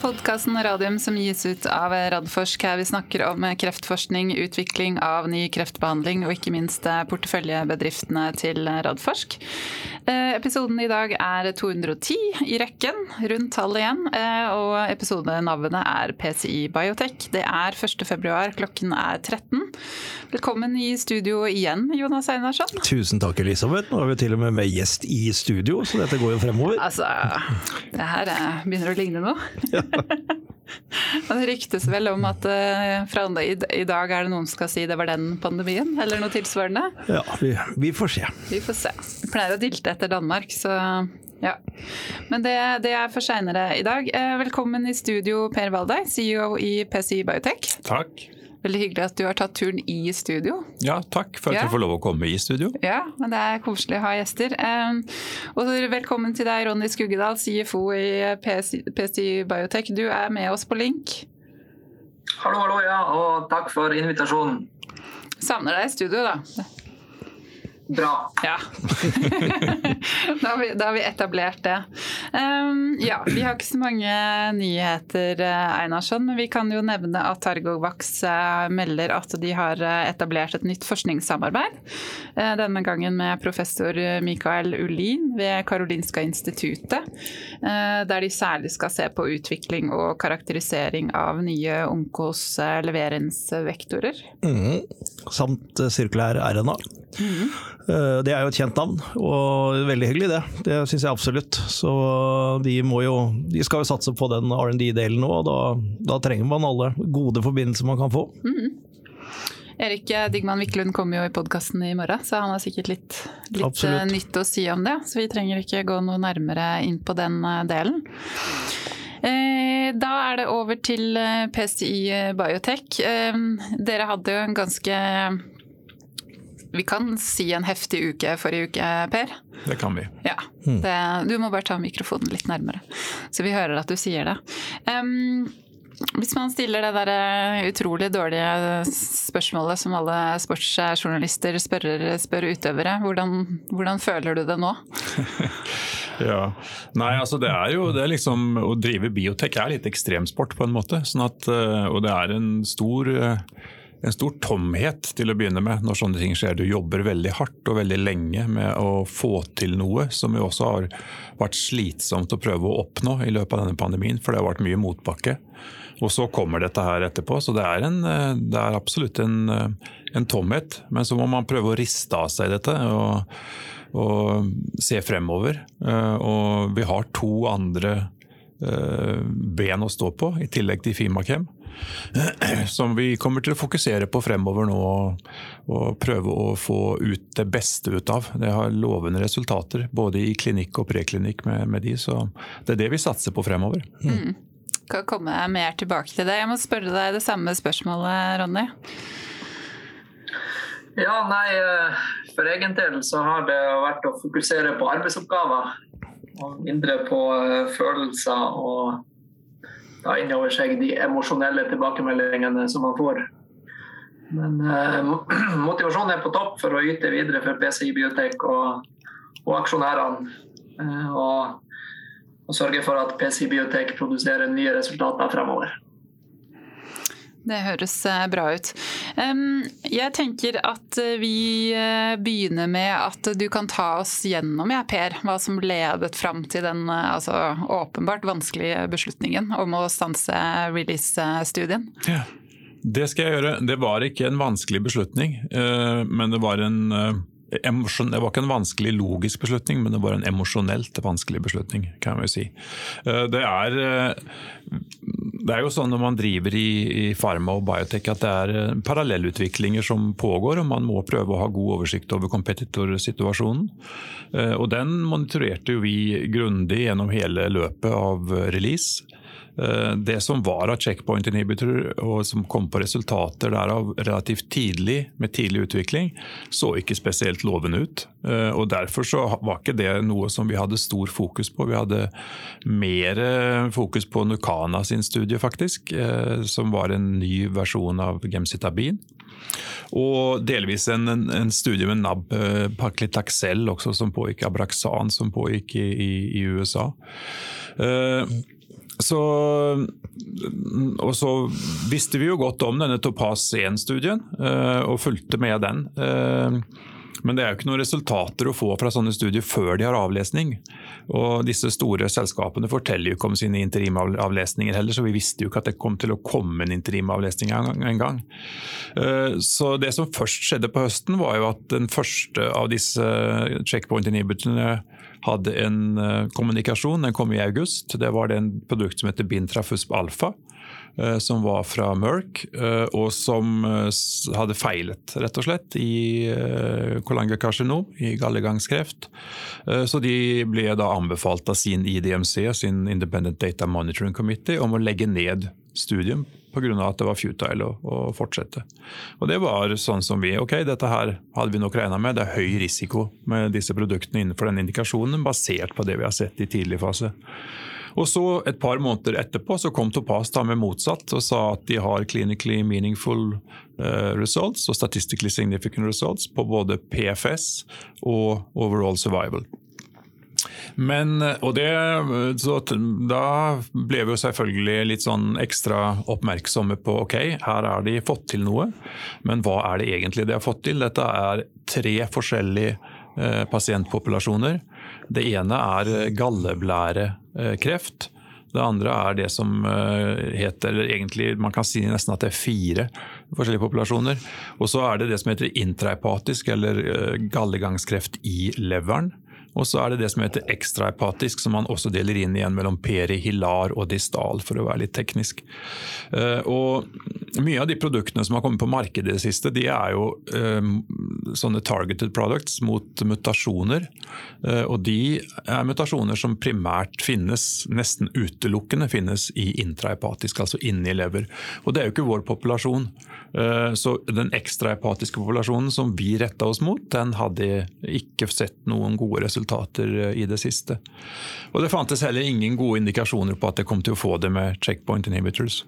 podkasten Radium som gis ut av Radforsk. Her vi snakker om kreftforskning, utvikling av ny kreftbehandling og ikke minst porteføljebedriftene til Radforsk. Eh, episoden i dag er 210 i rekken, rundt tallet igjen. Eh, og episodenavnet er PCI Biotech. Det er 1. februar, klokken er 13. Velkommen i studio igjen, Jonas Einarsson. Tusen takk, Elisabeth. Nå er vi til og med med gjest i studio, så dette går jo fremover. Altså, det her begynner å ligne noe. Ja. Det ryktes vel om at fra i, i, dag er det noen som skal si det var den pandemien, eller noe tilsvarende? Ja, vi, vi får se. Vi får se. Vi pleier å dilte etter Danmark, så ja. Men det, det er for seinere i dag. Eh, velkommen i studio, Per Valdei, CEO i PCI Biotech. Takk. Veldig hyggelig at du har tatt turen i studio. Ja, takk for at ja. jeg får lov å komme i studio. Ja, men det er koselig å ha gjester. Um, og velkommen til deg, Ronny Skuggedal, CFO i PCI Biotech. Du er med oss på link. Hallo, hallo, ja, og takk for invitasjonen. Savner deg i studio, da. Bra. Ja. da, har vi, da, har vi, etablert det. Um, ja, vi har ikke så mange nyheter, eh, Einarsson, men vi kan jo nevne at Targovax uh, melder at de har eh, etablert et nytt forskningssamarbeid. Denne gangen med professor Mikael Ullin ved Karolinska instituttet. Der de særlig skal se på utvikling og karakterisering av nye onkos leveringsvektorer. Mm, samt sirkulær RNA. Mm. Det er jo et kjent navn, og veldig hyggelig det. Det syns jeg absolutt. Så de, jo, de skal jo satse på den R&D-delen nå, og da, da, trenger man alle gode forbindelser man kan få. Mm. Erik Digman Wiklund kommer jo i podkasten i morgen, så han har sikkert litt, litt eh, nytt å si om det. Så vi trenger ikke gå noe nærmere inn på den eh, delen. Da er det over til PCI Biotech. Dere hadde jo en ganske vi kan si en heftig uke forrige uke, Per? Det kan vi. Ja, det, Du må bare ta mikrofonen litt nærmere, så vi hører at du sier det. Um, hvis man stiller det der eh, utrolig dårlige spørsmålet som alle sportsjournalister spør, spør utøvere, hvordan, hvordan, føler du det nå? ja, Nei, altså det er jo det er liksom, Å drive biotek er litt ekstremsport på en måte. Sånn at, eh, og det er en stor eh, en stor tomhet til å begynne med når sånne ting skjer. Du jobber veldig hardt og veldig lenge med å få til noe som jo også har vært slitsomt å prøve å oppnå i løpet av denne pandemien, for det har vært mye motbakke. Og så kommer dette her etterpå, så det er, en, det er absolutt en, en, tomhet. Men så må man prøve å riste av seg dette og, og se fremover. Eh, og vi har to andre eh, ben å stå på, i tillegg til Fimakem. som vi kommer til å fokusere på fremover nå. Og, prøve å få ut det beste ut av. Det har lovende resultater både i klinikk og preklinikk med, med de, så det er det vi satser på fremover. Mm. Kan komme mer tilbake til det. Jeg må spørre deg det samme spørsmålet, Ronny. Ja, nei, eh, For egen del så har det vært å fokusere på arbeidsoppgaver. Og mindre på eh, følelser og ta inn over seg de emosjonelle tilbakemeldingene som man får. Men eh, motivasjonen er på topp for å yte videre for PCI Biotek og, og aksjonærene. Eh, og, og, sørge for at PCI Biotek produserer nye resultater fremover. Det høres eh, bra ut. Jeg tenker at eh, vi eh, begynner med at du kan ta oss gjennom, ja, Per, hva som ledet fram til den altså, åpenbart vanskelige beslutningen om å stanse release-studien. Ja, det skal jeg gjøre. Det var ikke en vanskelig beslutning, men det var en det var ikke en vanskelig logisk beslutning, men det var en emosjonelt vanskelig beslutning, kan vi si. Det er det er jo sånn når man driver i, i pharma og biotech at det er eh, parallellutviklinger som pågår, og man må prøve å ha god oversikt over competitor-situasjonen. Eh, og den monitorerte jo vi grundig gjennom hele løpet av release. Eh, det som var av checkpoint inhibitor og som kom på resultater derav relativt tidlig, med tidlig utvikling, så ikke spesielt lovende ut. Eh, og Derfor så var ikke det noe som vi hadde stor fokus på. Vi hadde mer fokus på Nukana sin studie, faktisk, eh, som var en ny versjon av gemcitabin. Og delvis en, en studie med NAB Paklitaxel, også, som pågikk Abraxan, som pågikk i, i, i USA. Uh, så, og så visste vi jo godt om denne Topaz 1-studien og fulgte med den. Men det er jo ikke noen resultater å få fra sånne studier før de har avlesning. Og disse store selskapene forteller jo ikke om sine interimavlesninger heller, så vi visste jo ikke at det kom til å komme en interimavlesning en gang. Eh, så det som først skjedde på høsten, var jo at den første av disse checkpoint inhibitorene hadde en eh, kommunikasjon. Den kom i august. Det var en produkt som heter Bintrafusp alfa. Eh, som var fra Merck, eh, og som hadde feilet, rett og slett, i kolangiokarsinom, i gallegangskreft. Så de ble da anbefalt av sin IDMC, sin Independent Data Monitoring Committee, om å legge ned studium pga. at det var futile å, å, fortsette. Og Det var sånn som vi ok, dette her hadde vi nok regna med. Det er høy risiko med disse produktene innenfor den indikasjonen, basert på det vi har sett i tidlig fase. Og så Et par måneder etterpå så kom Topaz da med motsatt og sa at de har clinically meaningful uh, results og statistically significant results på både PFS og overall survival. Men, og det, så Da ble vi jo selvfølgelig litt sånn ekstra oppmerksomme på ok, her har de fått til noe, men hva er det egentlig de har fått til? Dette er tre forskjellige eh, pasientpopulasjoner. Det ene er galleblærekreft. Det andre er det som heter heter egentlig, Man kan si nesten at det er fire forskjellige populasjoner. Og så er det det som heter intrahepatisk, eller eh, gallegangskreft i leveren. Og så er det det som heter ekstrahepatisk, som man også deler inn igjen mellom perihilar og distal, for å være litt teknisk. Eh, og mye av de produktene som har kommet på markedet i det siste, de er jo um, sånne targeted products mot mutasjoner. Uh, og de er mutasjoner som primært finnes, nesten utelukkende finnes i intrahepatisk, altså inni lever. Og det er jo ikke vår populasjon. Så den ekstrahepatiske populasjonen som vi retta oss mot, den hadde ikke sett noen gode resultater i det siste. Og det fantes heller ingen gode indikasjoner på at det kom til å få det med checkpoint inhibitors.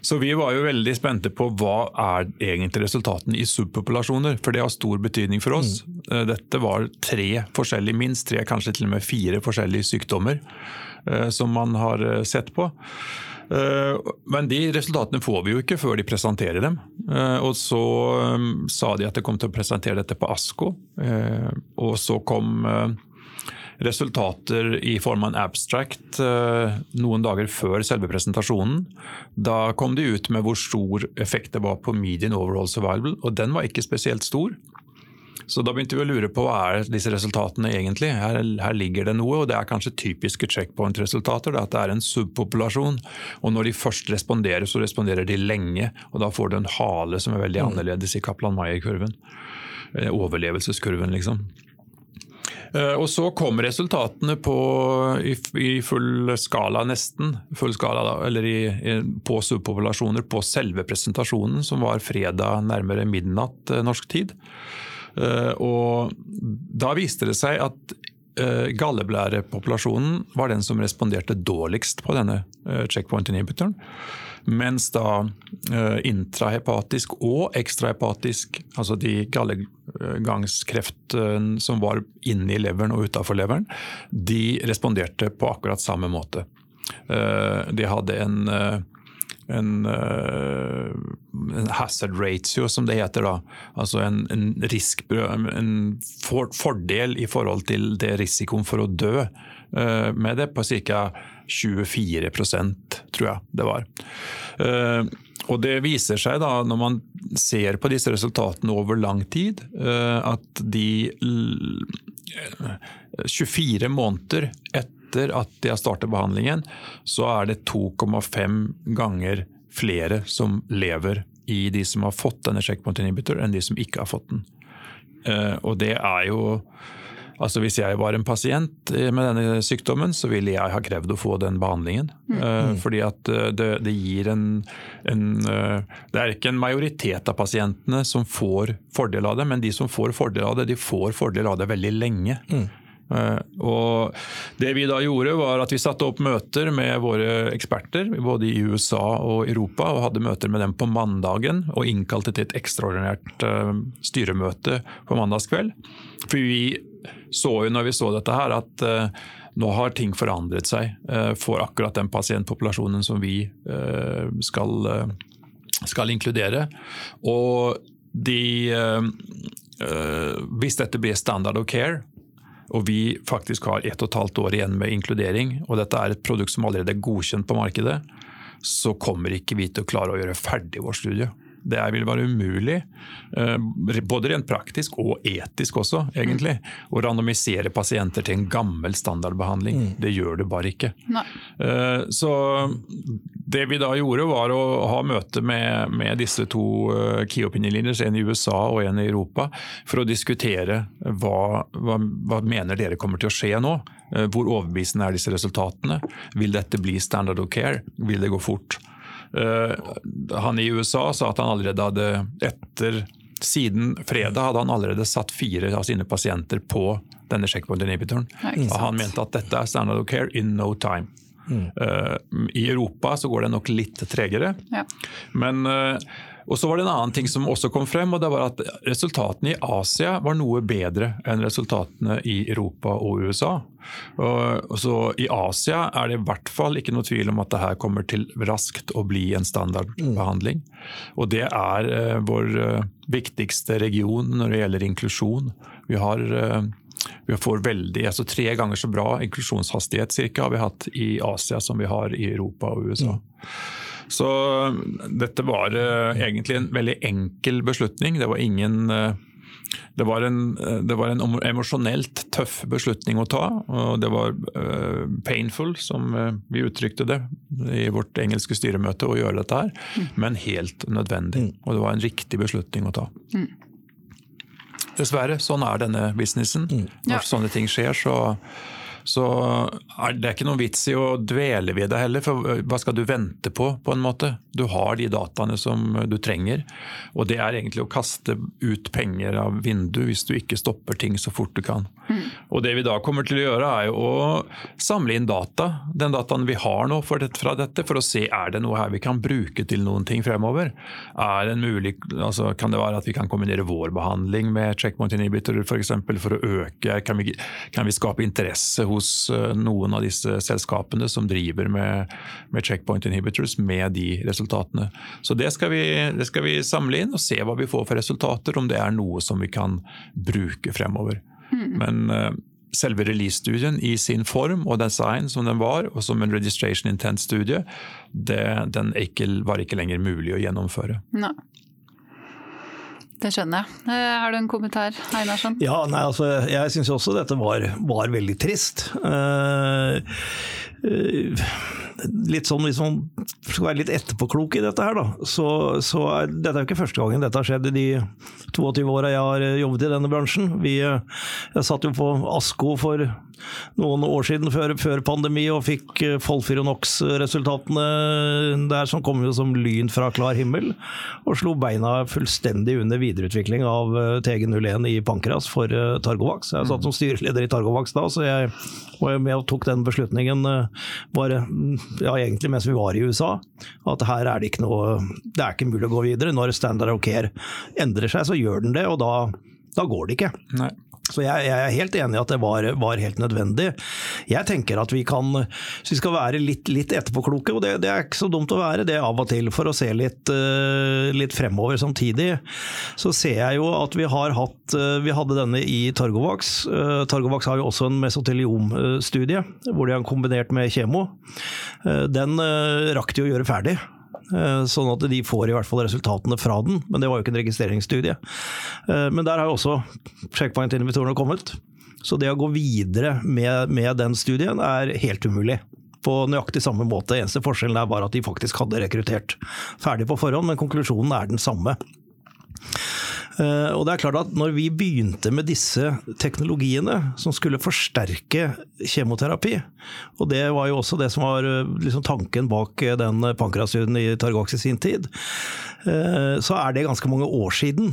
Så vi var jo veldig spente på hva er egentlig resultatene i subpopulasjoner, for det har stor betydning for oss. Mm. Dette var tre forskjellige, minst tre, kanskje til og med fire forskjellige sykdommer eh, som man har eh, sett på. Men de resultatene får vi jo ikke før de presenterer dem. Og så sa de at de kom til å presentere dette på ASKO. Og så kom resultater i form av en abstract eh, noen dager før selve presentasjonen. Da kom de ut med hvor stor effekt det var på median overall survival, og den var ikke spesielt stor. Så da begynte vi å lure på hva er disse resultatene egentlig. Her, her ligger det noe, og det er kanskje typiske checkpoint-resultater. At det er en subpopulasjon. Og når de først responderer, så responderer de lenge. Og da får du en hale som er veldig mm. annerledes i Kaplan-Meier-kurven. Eh, overlevelseskurven, liksom. Eh, og så kom resultatene på, i, i, full skala, nesten, full skala da, eller i, i, på subpopulasjoner på selve presentasjonen, som var fredag nærmere midnatt eh, norsk tid. Eh, og da viste det seg at galleblærepopulasjonen var den som responderte dårligst på denne checkpoint inhibitoren. Mens da intrahepatisk og ekstrahepatisk, altså de gallegangskreftene som var inni leveren og utafor leveren, de responderte på akkurat samme måte. De hadde en, en, en, hazard ratio, som det heter. da, Altså en, en, risk, en for, fordel i forhold til det risikoen for å dø med det, på ca. 24% tror jeg det var. Eh, og Det viser seg da, når man ser på disse resultatene over lang tid, eh, at de 24 måneder etter at de har startet behandlingen, så er det 2,5 ganger flere som lever i de som har fått denne checkpoint inhibitor, enn de som ikke har fått den. Eh, og det er jo Altså Hvis jeg var en pasient eh, med denne sykdommen, så ville jeg ha krevd å få den behandlingen. Mm. Uh, fordi at eh, det, det gir en, en Det er ikke en majoritet av pasientene som får fordel av det, men de som får fordel av det, de får fordel av det veldig lenge. Mm. Uh, og det vi da gjorde var at Vi satte opp møter med våre eksperter både i USA og Europa. og Hadde møter med dem på mandagen og innkalte til et ekstraordinært styremøte på mandagskveld. For vi så jo når vi så dette her at uh, nå har ting forandret seg eh, for akkurat den pasientpopulasjonen som vi eh, skal, skal inkludere. Og de Hvis dette blir standard of care, og vi faktisk har ett og et halvt år igjen med inkludering, og dette er et produkt som allerede er godkjent på markedet, så kommer ikke vi til å klare å gjøre ferdig vår studie. Det vil være umulig, eh, både rent praktisk og etisk også, egentlig, å randomisere pasienter til en gammel standardbehandling. Mm. Det gjør du bare ikke. Nei. Eh, så det vi da gjorde, var å ha møte med, med disse to eh, key opinion leaders, en i USA og en i Europa, for å diskutere hva, hva, hva mener dere kommer til å skje nå. Hvor overbevisende er disse resultatene? Vil dette bli standard of care? Vil det gå fort? Eh, han i USA sa at han allerede hadde etter siden fredag hadde han allerede satt fire av sine pasienter på denne checkpoint inhibitoren. Han mente at dette er standard of care in no time. Mm. Uh, I Europa så går det nok litt tregere. Ja. Men uh, og så var det en annen ting som også kom frem, og det var at resultatene i Asia var noe bedre enn resultatene i Europa og USA. Og, så I Asia er det i hvert fall ikke noe tvil om at det her kommer til raskt å bli en standardbehandling. Og det er eh, vår viktigste region når det gjelder inklusjon. Vi har vi får veldig, altså tre ganger så bra inklusjonshastighet cirka, har vi hatt i Asia som vi har i Europa og USA. Mm. Så dette var uh, egentlig en veldig enkel beslutning. Det var ingen uh, det var, en, det var en emosjonelt tøff beslutning å ta. og Det var uh, painful, som vi uttrykte det i vårt engelske styremøte, å gjøre dette her. Mm. Men helt nødvendig. Mm. Og det var en riktig beslutning å ta. Mm. Dessverre, sånn er denne businessen. Mm. Når ja. sånne ting skjer, så så er det ikke noen vits i å dvele ved det heller, for hva skal du vente på, på en måte? Du har de dataene som du trenger, og det er egentlig å kaste ut penger av vinduet hvis du ikke stopper ting så fort du kan. Mm. Og det vi da kommer til å gjøre, er å samle inn data, den dataen vi har nå fra dette, for å se er det noe her vi kan bruke til noen ting fremover. Er det mulig, altså Kan det være at vi kan kombinere vår behandling med checkpoint inhibitorer f.eks. For, for å øke kan vi, kan vi skape interesse hos hos eh, noen av disse selskapene som driver med, med checkpoint inhibitors med de resultatene. Så det skal, vi, det skal, vi, samle inn og se hva vi får for resultater, om det er noe som vi kan bruke fremover. Mm. Men uh, selve release-studien i sin form og design som den var, og som en registration intent-studie, den ikke, var ikke lenger mulig å gjennomføre. No. Det skjønner jeg. Eh, har du en kommentar, Einarsson? Ja, nei, altså, jeg syns også dette var, var veldig trist. Uh, litt sånn, Hvis man skal være litt etterpåklok i dette, her, da, så, så er dette er jo ikke første gangen dette har skjedd i de 22 åra jeg har jobbet i denne bransjen. Vi, jeg satt jo på ASKO for noen år siden, før, før pandemi, og fikk eh, Folfironox-resultatene der som kom jo som lyn fra klar himmel. Og slo beina fullstendig under videreutvikling av eh, TG01 i pankras for eh, Targovax. Jeg satt som styreleder i Targovax da, så jeg var med og tok den beslutningen mm, ja, egentlig mens vi var i USA. At her er det ikke noe Det er ikke mulig å gå videre. Når standard of care endrer seg, så gjør den det, og da, da går det ikke. Nei. Så jeg, jeg, er helt enig i at det var, var, helt nødvendig. Jeg tenker at vi kan, vi skal være litt, litt etterpåkloke, og det, det, er ikke så dumt å være det av og til, for å se litt, uh, litt fremover samtidig. Så ser jeg jo at vi har hatt uh, Vi hadde denne i Targovax. Uh, Targovax har jo også en mesoteliomstudie, hvor de har kombinert med kjemo. Den rakk de å gjøre ferdig. Eh, sånn at de får i hvert fall resultatene fra den, men det var jo ikke en registreringsstudie. Eh, men der har jo også checkpoint-invitorene kommet. Så det å gå videre med, med, den studien er helt umulig. På nøyaktig samme måte. Eneste forskjellen er bare at de faktisk hadde rekruttert ferdig på forhånd, men konklusjonen er den samme. Eh, og det er klart at når vi begynte med disse teknologiene som skulle forsterke kjemoterapi, og det var jo også det som var eh, liksom tanken bak eh, den pankrasstudien i Targox i sin tid, så er det ganske mange år siden.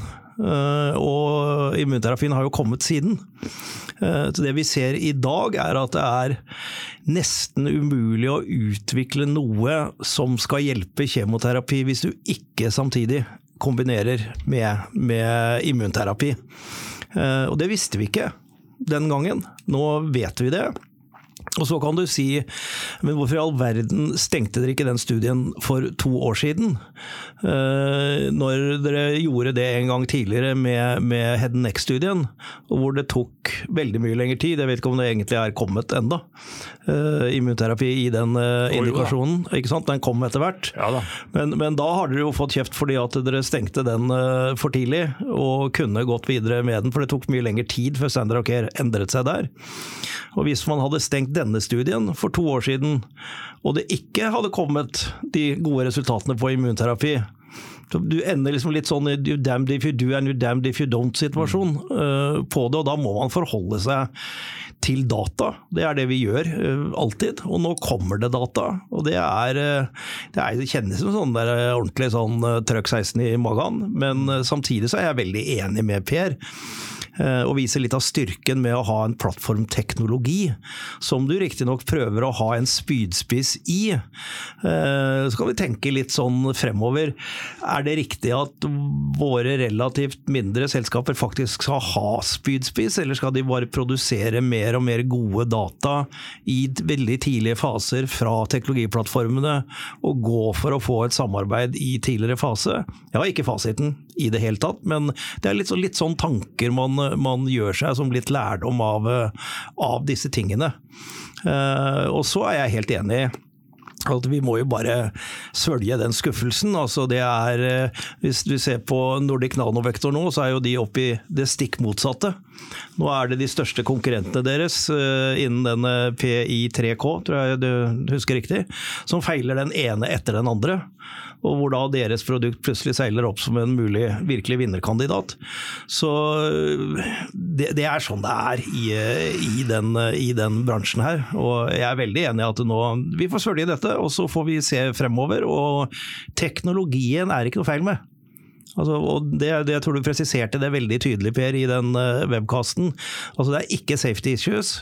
Og immunterapien har jo kommet siden. Så det vi ser i dag, er at det er nesten umulig å utvikle noe som skal hjelpe kjemoterapi hvis du ikke samtidig kombinerer med, med immunterapi. Eh, og det visste vi ikke den gangen. Nå vet vi det. Og så kan du si, men hvorfor i all verden stengte dere ikke den studien for to år siden? Uh, når dere gjorde det en gang tidligere med, med head and neck-studien, hvor det tok veldig mye lengre tid. Jeg vet ikke om det egentlig er kommet enda. Uh, immunterapi i den uh, indikasjonen. ikke sant? Den kom etter hvert. Ja, da. Men, men, da har dere jo fått kjeft fordi at dere stengte den for tidlig, og kunne gått videre med den, for det tok mye lengre tid før Standard of Care endret seg der. Og hvis man hadde stengt denne studien for to år siden, og det ikke hadde kommet de gode resultatene på immunterapi, du ender liksom litt sånn you damned if you do and you damned if you don't-situasjon uh, på det, og da må man forholde seg til data. Det er det vi gjør uh, alltid, og nå kommer det data. Og det er, uh, det, er, det kjennes som sånn der ordentlig sånn trøkk 16 i magen, men samtidig så er jeg veldig enig med Per. Eh, og viser litt av styrken med å ha en plattformteknologi, som du riktignok prøver å ha en spydspiss i. Eh, så kan vi tenke litt sånn fremover. Er det riktig at våre relativt mindre selskaper faktisk skal ha spydspiss, eller skal de bare produsere mer og mer gode data i veldig tidlige faser fra teknologiplattformene, og gå for å få et samarbeid i tidligere fase? Jeg har ikke fasiten i det hele tatt, men det er litt, så, litt sånn tanker man man gjør seg som litt lærdom av, av disse tingene. Uh, og så er jeg helt enig at vi må jo bare svølge den skuffelsen. Altså det er, eh, hvis du ser på Nordic Nanovektor nå, så er jo de oppe i det stikk motsatte. Nå er det de største konkurrentene deres eh, innen denne PI3K, tror jeg du husker riktig, som feiler den ene etter den andre og hvor da deres produkt plutselig seiler opp som en mulig virkelig vinnerkandidat. Så det, det er sånn det er i, i, den, i, den, bransjen her. Og jeg er veldig enig i at nå, vi får svølge dette, og så får vi se fremover. Og teknologien er ikke noe feil med. Altså, og det, det, tror du presiserte det veldig tydelig, Per, i den uh, webkasten. Altså, det er ikke safety issues.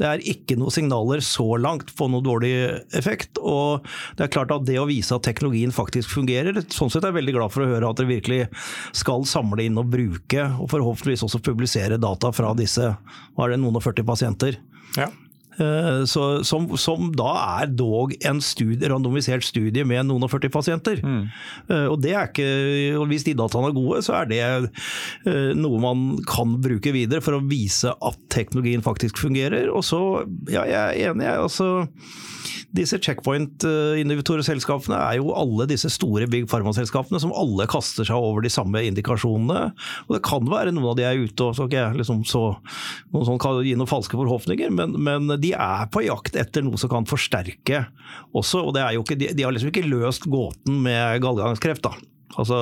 Det er ikke noen signaler så langt på noe dårlig effekt. Og det er klart at det å vise at teknologien faktisk fungerer Sånn sett er jeg veldig glad for å høre at dere virkelig skal samle inn og bruke, og forhåpentligvis også publisere data fra disse hva er det, noen og 40 pasienter. Ja. Eh, så, som, som, da er dog en studie, randomisert studie med noen og 40 pasienter. Mm. Eh, og det er ikke, og Hvis de dataene er gode, så er det eh, noe man kan bruke videre for å vise at teknologien faktisk fungerer. Og så, ja, jeg er enig, jeg. altså disse checkpoint-inhibitorselskapene er jo alle disse store big pharma-selskapene som alle kaster seg over de samme indikasjonene. Og Det kan være noen av de er ute og så ikke liksom så, noen sånn kan gi noen falske forhåpninger, men, men, de er på jakt etter noe som kan forsterke også. og det er jo ikke, de, de har liksom ikke løst gåten med gallgangskreft. da. Altså,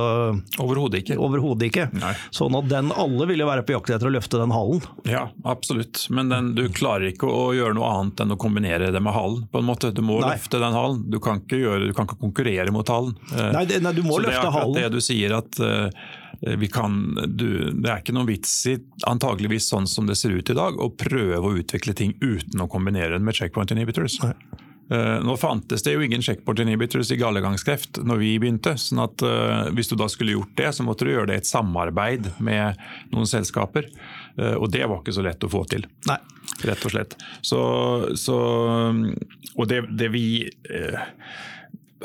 Overhodet ikke. Overhodet ikke. Nei. Sånn at den, alle vil jo være på jakt etter å løfte den halen. Ja, absolutt. Men den, du klarer ikke å gjøre noe annet enn å kombinere det med halen. på en måte. Du må nei. løfte den halen. Du kan ikke, gjøre, du kan ikke konkurrere mot halen. Eh, nei, det, nei du må Så løfte halen. Det er akkurat det du sier at uh, vi kan, du, det er ikke noen vits i, antageligvis sånn som det ser ut i dag, å prøve å utvikle ting uten å kombinere det med checkpoint inhibitors. Nei. Eh, nå fantes det jo ingen checkpoint inhibitors i gallegangskreft når vi begynte. sånn at uh, Hvis du da skulle gjort det, så måtte du gjøre det i et samarbeid med noen selskaper. Uh, og det var ikke så lett å få til. Nei. Rett og slett. Så, så og det, det vi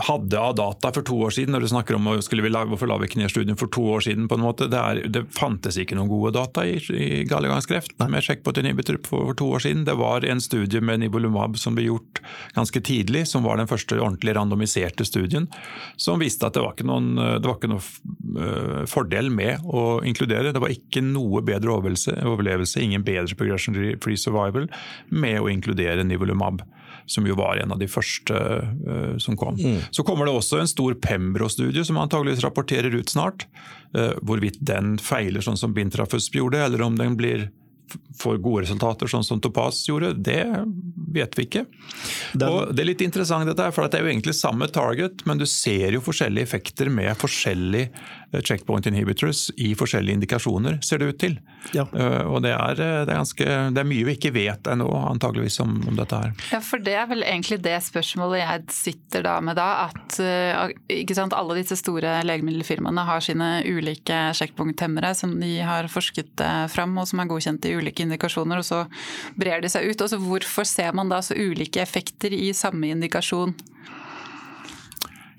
hadde av data for to år siden, når du snakker om skulle vi lage, hvorfor la vi ikke ned studien for to år siden. på en måte, Det, er, det fantes ikke noen gode data i, i gallegangskreft med checkpoint inhibitor for, for, to år siden. Det var en studie med nivolumab som ble gjort ganske tidlig, som var den første ordentlig randomiserte studien, som viste at det var ikke noen, det var ikke noe uh, fordel med å inkludere. Det var ikke noe bedre overlevelse, overlevelse ingen bedre progression free survival med å inkludere nivolumab som jo var en av de første uh, som kom. Mm. Så kommer det også en stor Pembro-studie som antageligvis rapporterer ut snart. Uh, hvorvidt den feiler sånn som Bintrafusp gjorde, eller om den blir får gode resultater, sånn som Topaz gjorde, det vet vi ikke. Den... Og Det er litt interessant, dette her, for det er jo egentlig samme target, men du ser jo forskjellige effekter med forskjellig checkpoint inhibitors i forskjellige indikasjoner, ser det ut til. Ja. Og det er, det, er ganske, det er, mye vi ikke vet ennå, antageligvis om, om, dette her. Ja, for det er vel egentlig det spørsmålet jeg sitter da med da. At sant, alle disse store legemiddelfirmaene har sine ulike sjekkpunkthemmere som de har forsket fram og som er godkjent i ulike indikasjoner, og så brer de seg ut. Og så hvorfor ser man da så ulike effekter i samme indikasjon?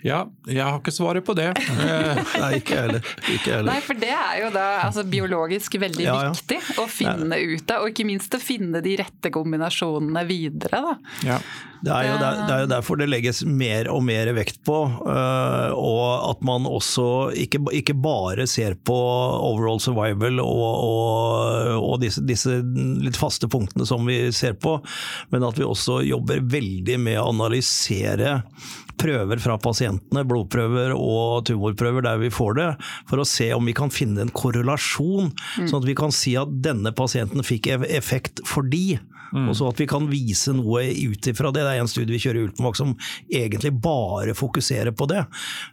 Ja, jeg har ikke svaret på det. Nei, ikke heller. Ikke heller. Nei, for det er jo da altså, biologisk veldig ja, ja. viktig å finne ja. ut av, og ikke minst å finne de rette kombinasjonene videre. Da. Ja. Det er, jo der, det er, jo derfor det legges mer og mer vekt på, uh, og at man også ikke, ikke, bare ser på overall survival og, og, og disse, disse, litt faste punktene som vi ser på, men at vi også jobber veldig med å analysere prøver fra pasientene, blodprøver og tumorprøver der vi får det, for å se om vi kan finne en korrelasjon, mm. sånn at vi kan si at denne pasienten fikk effekt fordi. Mm. Og så at vi kan vise noe ut ifra det. Det er en studie vi kjører i Ultenvåg som egentlig bare fokuserer på det.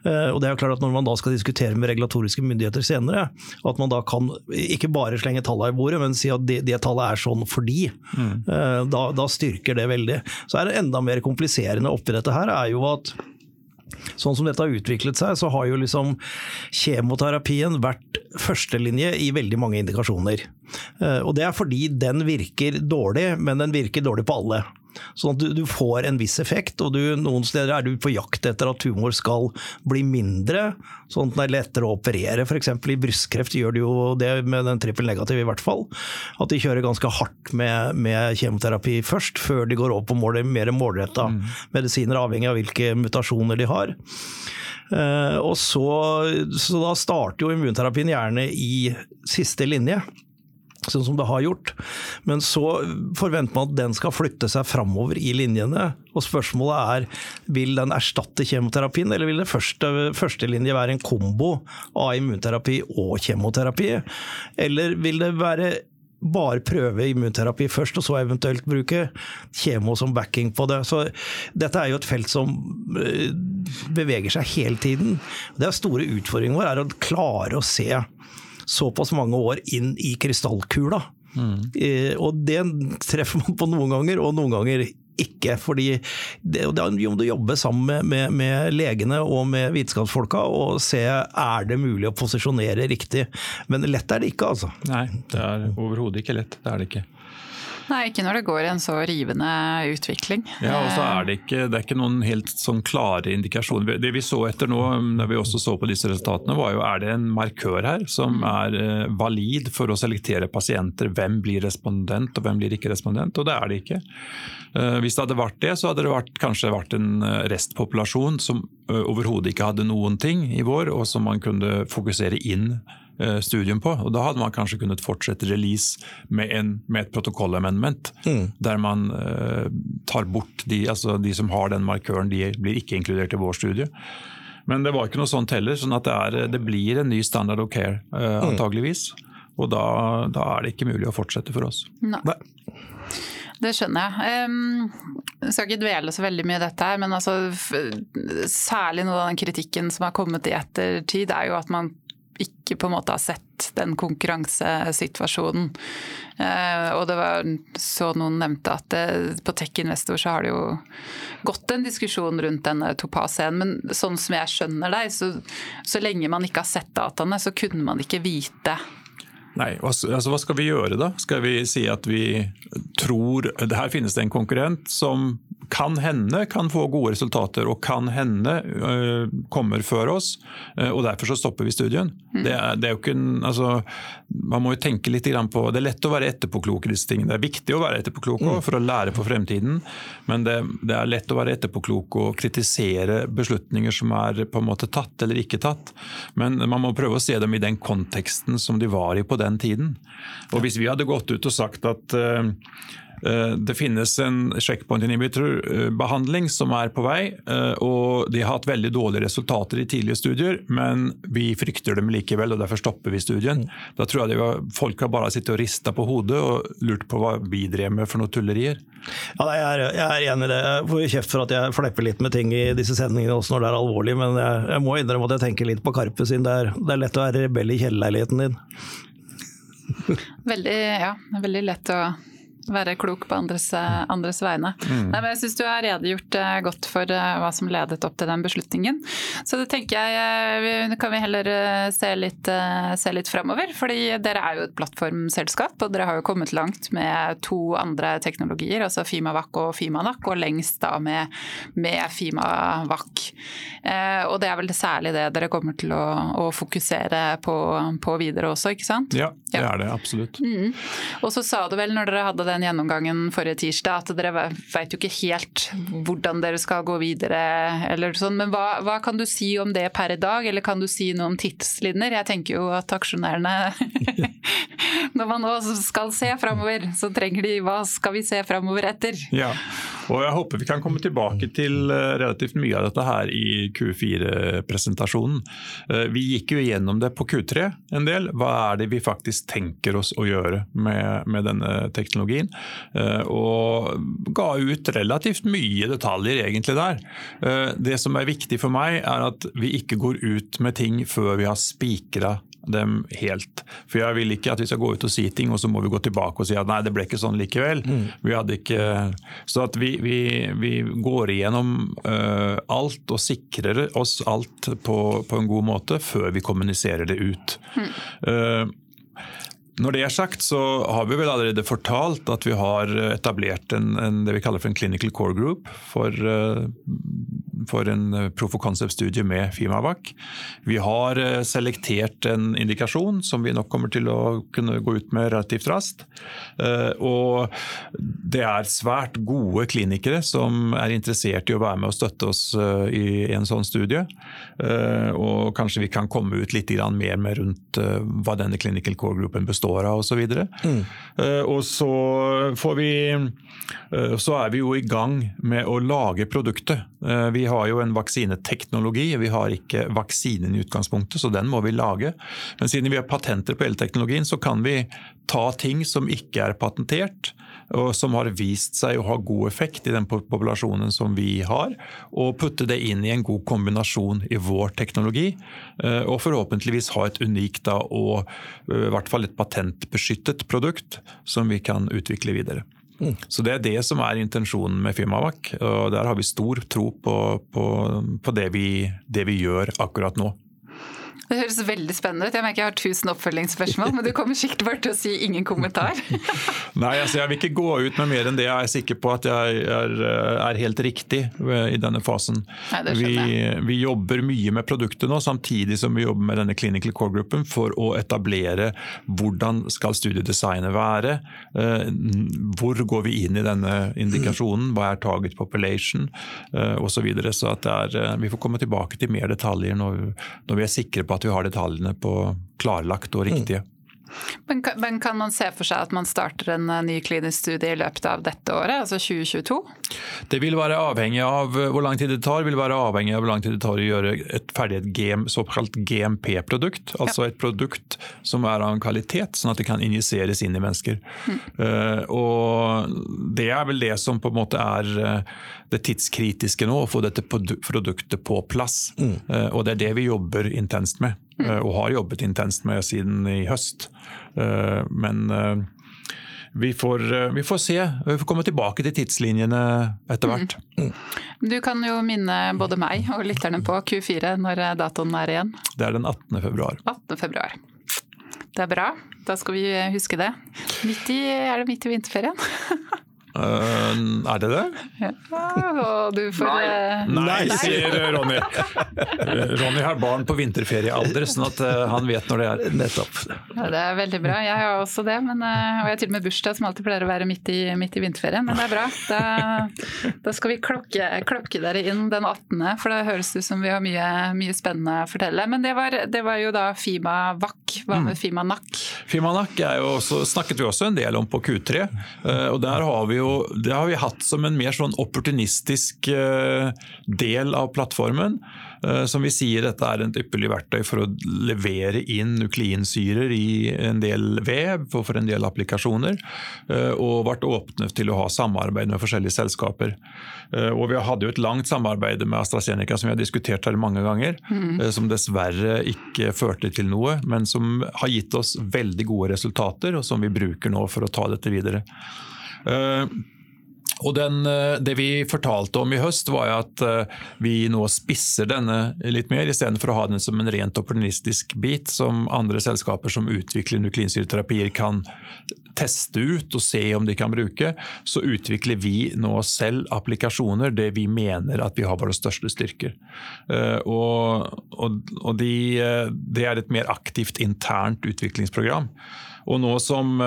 Eh, og det er jo klart at Når man da skal diskutere med regulatoriske myndigheter senere, at man da kan ikke bare slenge tallene i bordet, men si at det, det tallet er sånn fordi, mm. Eh, da, da styrker det veldig. Så er det enda mer kompliserende oppi dette her, er jo at Sånn som dette har utviklet seg, så har jo liksom kjemoterapien vært førstelinje i veldig mange indikasjoner. Eh, og det er fordi den virker dårlig, men den virker dårlig på alle. Sånn at du, du, får en viss effekt, og du, noen steder er du på jakt etter at tumor skal bli mindre, sånn at den er lettere å operere. F.eks. i brystkreft gjør de jo det med den trippel negative, i hvert fall. At de kjører ganske hardt med, med kjemoterapi først, før de går over på mål, mer målretta mm. medisiner, avhengig av hvilke mutasjoner de har. Uh, og så, så da starter jo immunterapien gjerne i siste linje sånn som det har gjort. Men så forventer man at den skal flytte seg framover i linjene. Og spørsmålet er vil den erstatte kjemoterapien, eller vil det første, førstelinje være en kombo av immunterapi og kjemoterapi? Eller vil det være bare prøve immunterapi først, og så eventuelt bruke kjemo som backing på det. Så dette er jo et felt som eh, beveger seg hele tiden. Det er store utfordringen vår er å klare å se såpass mange år inn i krystallkula. Mm. Eh, og det treffer man på noen ganger, og noen ganger ikke. fordi det, det om du jobber sammen med, med, med, legene og med vitenskapsfolka og se er det mulig å posisjonere riktig. Men lett er det ikke, altså. Nei, det er overhodet ikke lett. Det er det ikke. Nei, ikke når det går i en så rivende utvikling. Ja, og så er det ikke, det er ikke noen helt sånn klare indikasjoner. Det vi så etter nå, når vi også så på disse resultatene, var jo er det en markør her som mm. er eh, valid for å selektere pasienter. Hvem blir respondent og hvem blir ikke respondent, og det er det ikke. Eh, hvis det hadde vært det, så hadde det vært, kanskje vært en eh, restpopulasjon som overhodet ikke hadde noen ting i vår, og som man kunne fokusere inn Eh, studium på. og Da hadde man kanskje kunnet fortsette release med, en, med et protokollamendment, mm. der man uh, tar bort de, altså de som har den markøren, de blir ikke inkludert i vår studie. Men det var ikke noe sånt heller, sånn at det, er, det blir en ny standard of care uh, antageligvis. Og da, da, er det ikke mulig å fortsette for oss. Nei. Det skjønner jeg. Um, jeg skal ikke dvele så veldig mye i dette, her, men altså, særlig noe av den kritikken som har kommet i ettertid, er jo at man ikke på en måte har sett den konkurransesituasjonen. Eh, og det var så noen nevnte at det, på Tech Investor så har det jo gått en diskusjon rundt denne Topaz-scenen, men sånn som jeg skjønner deg, så, så lenge man ikke har sett dataene, så kunne man ikke vite Nei, altså Hva skal vi gjøre da? Skal vi si at vi tror Her finnes det en konkurrent som kan hende kan få gode resultater og kan hende uh, kommer før oss. Uh, og Derfor så stopper vi studien. Mm. Det, er, det, er, jo ikke en, altså, Man må jo tenke litt på Det er lett å være etterpåklok i disse tingene. Det er viktig å være etterpåklok mm. for å lære for fremtiden. Men det, det, er lett å være etterpåklok og kritisere beslutninger som er på en måte tatt eller ikke tatt. Men man må prøve å se dem i den konteksten som de var i på den tiden. Og Hvis vi hadde gått ut og sagt at uh, det finnes en checkpoint inhibitor-behandling som er på vei, eh, og de har hatt veldig dårlige resultater i tidlige studier, men vi frykter dem likevel, og derfor stopper vi studien. Da tror jeg var, folk har bare sittet og rista på hodet og lurt på hva vi drev med for noe tullerier. Ja, jeg, er, jeg er enig i det. Jeg får kjeft for at jeg flepper litt med ting i disse sendingene også når det er alvorlig, men jeg, jeg må innrømme at jeg tenker litt på Karpe sin. Det er, det er lett å være rebell i kjellerleiligheten din. Veldig, ja, det veldig lett å være klok på andres, eh, andres vegne. Mm. Nei, jeg syns du har redegjort eh, godt for eh, hva som ledet opp til den beslutningen. Så det tenker jeg kan vi heller se litt, se litt framover. Fordi dere er jo et plattformselskap, og dere har jo kommet langt med to andre teknologier, altså Fimavac og Fimanac, og lengst da med, med Fimavac. Og det er vel særlig det dere kommer til å, å fokusere på, på, videre også, ikke sant? Ja, det er det absolutt. Mm. Og så sa du vel når dere hadde det den gjennomgangen forrige tirsdag at dere vet jo ikke helt hvordan dere skal gå videre. eller sånn, Men hva, hva, kan du si om det per i dag, eller kan du si noe om tidslinjer? Jeg tenker jo at aksjonærene Når man nå skal se framover, så trenger de hva skal vi se framover etter? Ja, og jeg håper vi kan komme tilbake til eh, relativt mye av dette her i Q4-presentasjonen. Eh, vi gikk jo gjennom det på Q3 en del. Hva er det vi faktisk tenker oss å gjøre med, med denne teknologien? Eh, og ga ut relativt mye detaljer egentlig der. Det som er viktig for meg, er at vi ikke går ut med ting før vi har spikra dem helt. For jeg vil ikke at vi skal gå ut og si ting, og så må vi gå tilbake og si at nei, det ble ikke sånn likevel. Mm. Vi hadde ikke... Så at vi, vi, vi går igjennom uh, alt og sikrer oss alt på, på, en god måte før vi kommuniserer det ut. Mm. Uh, når det er sagt, så har vi vel allerede fortalt at vi har etablert en, en det vi kaller for en clinical core group for, eh, for en proof of concept-studie med Fimavac. Vi har eh, selektert en indikasjon som vi nok kommer til å kunne gå ut med relativt raskt. Eh, og det er svært gode klinikere som er interessert i å være med og støtte oss i en sånn studie. Og kanskje vi kan komme ut litt mer med rundt hva denne clinical core gruppen består av osv. Mm. Uh, og så får vi Så er vi jo i gang med å lage produktet. Uh, vi har jo en vaksineteknologi, vi har ikke vaksinen i utgangspunktet, så den må vi lage. Men siden vi har patenter på hele teknologien, så kan vi ta ting som ikke er patentert, og som har vist seg å ha god effekt i den populasjonen som vi har, og putte det inn i en god kombinasjon i vår teknologi. Eh, og forhåpentligvis ha et unikt og eh, i hvert fall et patentbeskyttet produkt som vi kan utvikle videre. Så Det er det som er intensjonen med Firmavac. og Der har vi stor tro på, på, på det, vi, det vi gjør akkurat nå. Det høres veldig spennende ut. Jeg merker jeg har tusen oppfølgingsspørsmål, men du kommer sikkert bare til å si ingen kommentar. Nei, altså jeg vil ikke gå ut med mer enn det jeg er sikker på at jeg er, er helt riktig i denne fasen. Nei, vi, vi, jobber mye med produktet nå, samtidig som vi jobber med denne clinical core-gruppen for å etablere hvordan skal studiedesignet være. Eh, hvor går vi inn i denne indikasjonen, hva er target population osv. Så, videre. så er, eh, vi får komme tilbake til mer detaljer når, når vi er sikre på at vi har detaljene på klarlagt og riktige. Mm. Men kan, men kan, man se for seg at man starter en eh, ny klinisk studie i løpet av dette året, altså 2022? Det vil være avhengig av eh, hvor lang tid det tar, vil være avhengig av hvor lang tid det tar å gjøre et ferdig et såkalt GMP-produkt. Altså ja. et produkt som er av en kvalitet, sånn at det kan injiseres inn i mennesker. Mm. Uh, og Det er vel det som på en måte er det tidskritiske nå, å få dette produktet på plass. Mm. Uh, og det er det vi jobber intenst med. Eh, og har jobbet intenst med siden i høst. Eh, men eh, vi får, vi får, se. Vi får komme tilbake til tidslinjene etter hvert. Mm. Du kan jo minne både meg og lytterne på Q4 når datoen er igjen. Det er den 18. februar. 18. februar. Det er bra. Da skal vi huske det. Midt i, er det midt i vinterferien? Eh, er det det? Ja, og du får Nei. eh, Nei, sier Ronny. Ronny har barn på vinterferiealder, sånn at eh, han vet når det er. Nettopp. Ja, det er veldig bra. Jeg har også det. Men, eh, og jeg har til og med bursdag som alltid pleier å være midt i, midt i vinterferien. Men det er bra. Da, da skal vi klokke, klokke dere inn den 18., for det høres ut som vi har mye, mye spennende å fortelle. Men det var, det var jo da Fima VAK. Hva med Fima NAK? Fima NAK snakket vi også en del om på Q3. eh, og der har vi jo, Det har vi hatt som en mer sånn opportunistisk eh, del av plattformen. Eh, Som vi sier, dette er et ypperlig verktøy for å levere inn nukleinsyrer i en del vev og for en del applikasjoner. eh, Og vært åpne til å ha samarbeid med forskjellige selskaper. Og vi hadde jo et langt samarbeid med AstraZeneca som vi har diskutert her mange ganger. Mm. Som dessverre ikke førte til noe, men som har gitt oss veldig gode resultater, og som vi bruker nå for å ta dette videre. Eh, og den, eh, Det vi fortalte om i høst, var at eh, vi nå spisser denne litt mer, istedenfor å ha den som en rent opportunistisk bit, som andre selskaper som utvikler nukleinsyreterapier kan teste ut og se om de kan bruke. Så utvikler vi nå selv applikasjoner det vi mener at vi har våre største styrker. Og, og, og de, det er et mer aktivt internt utviklingsprogram. Og nå som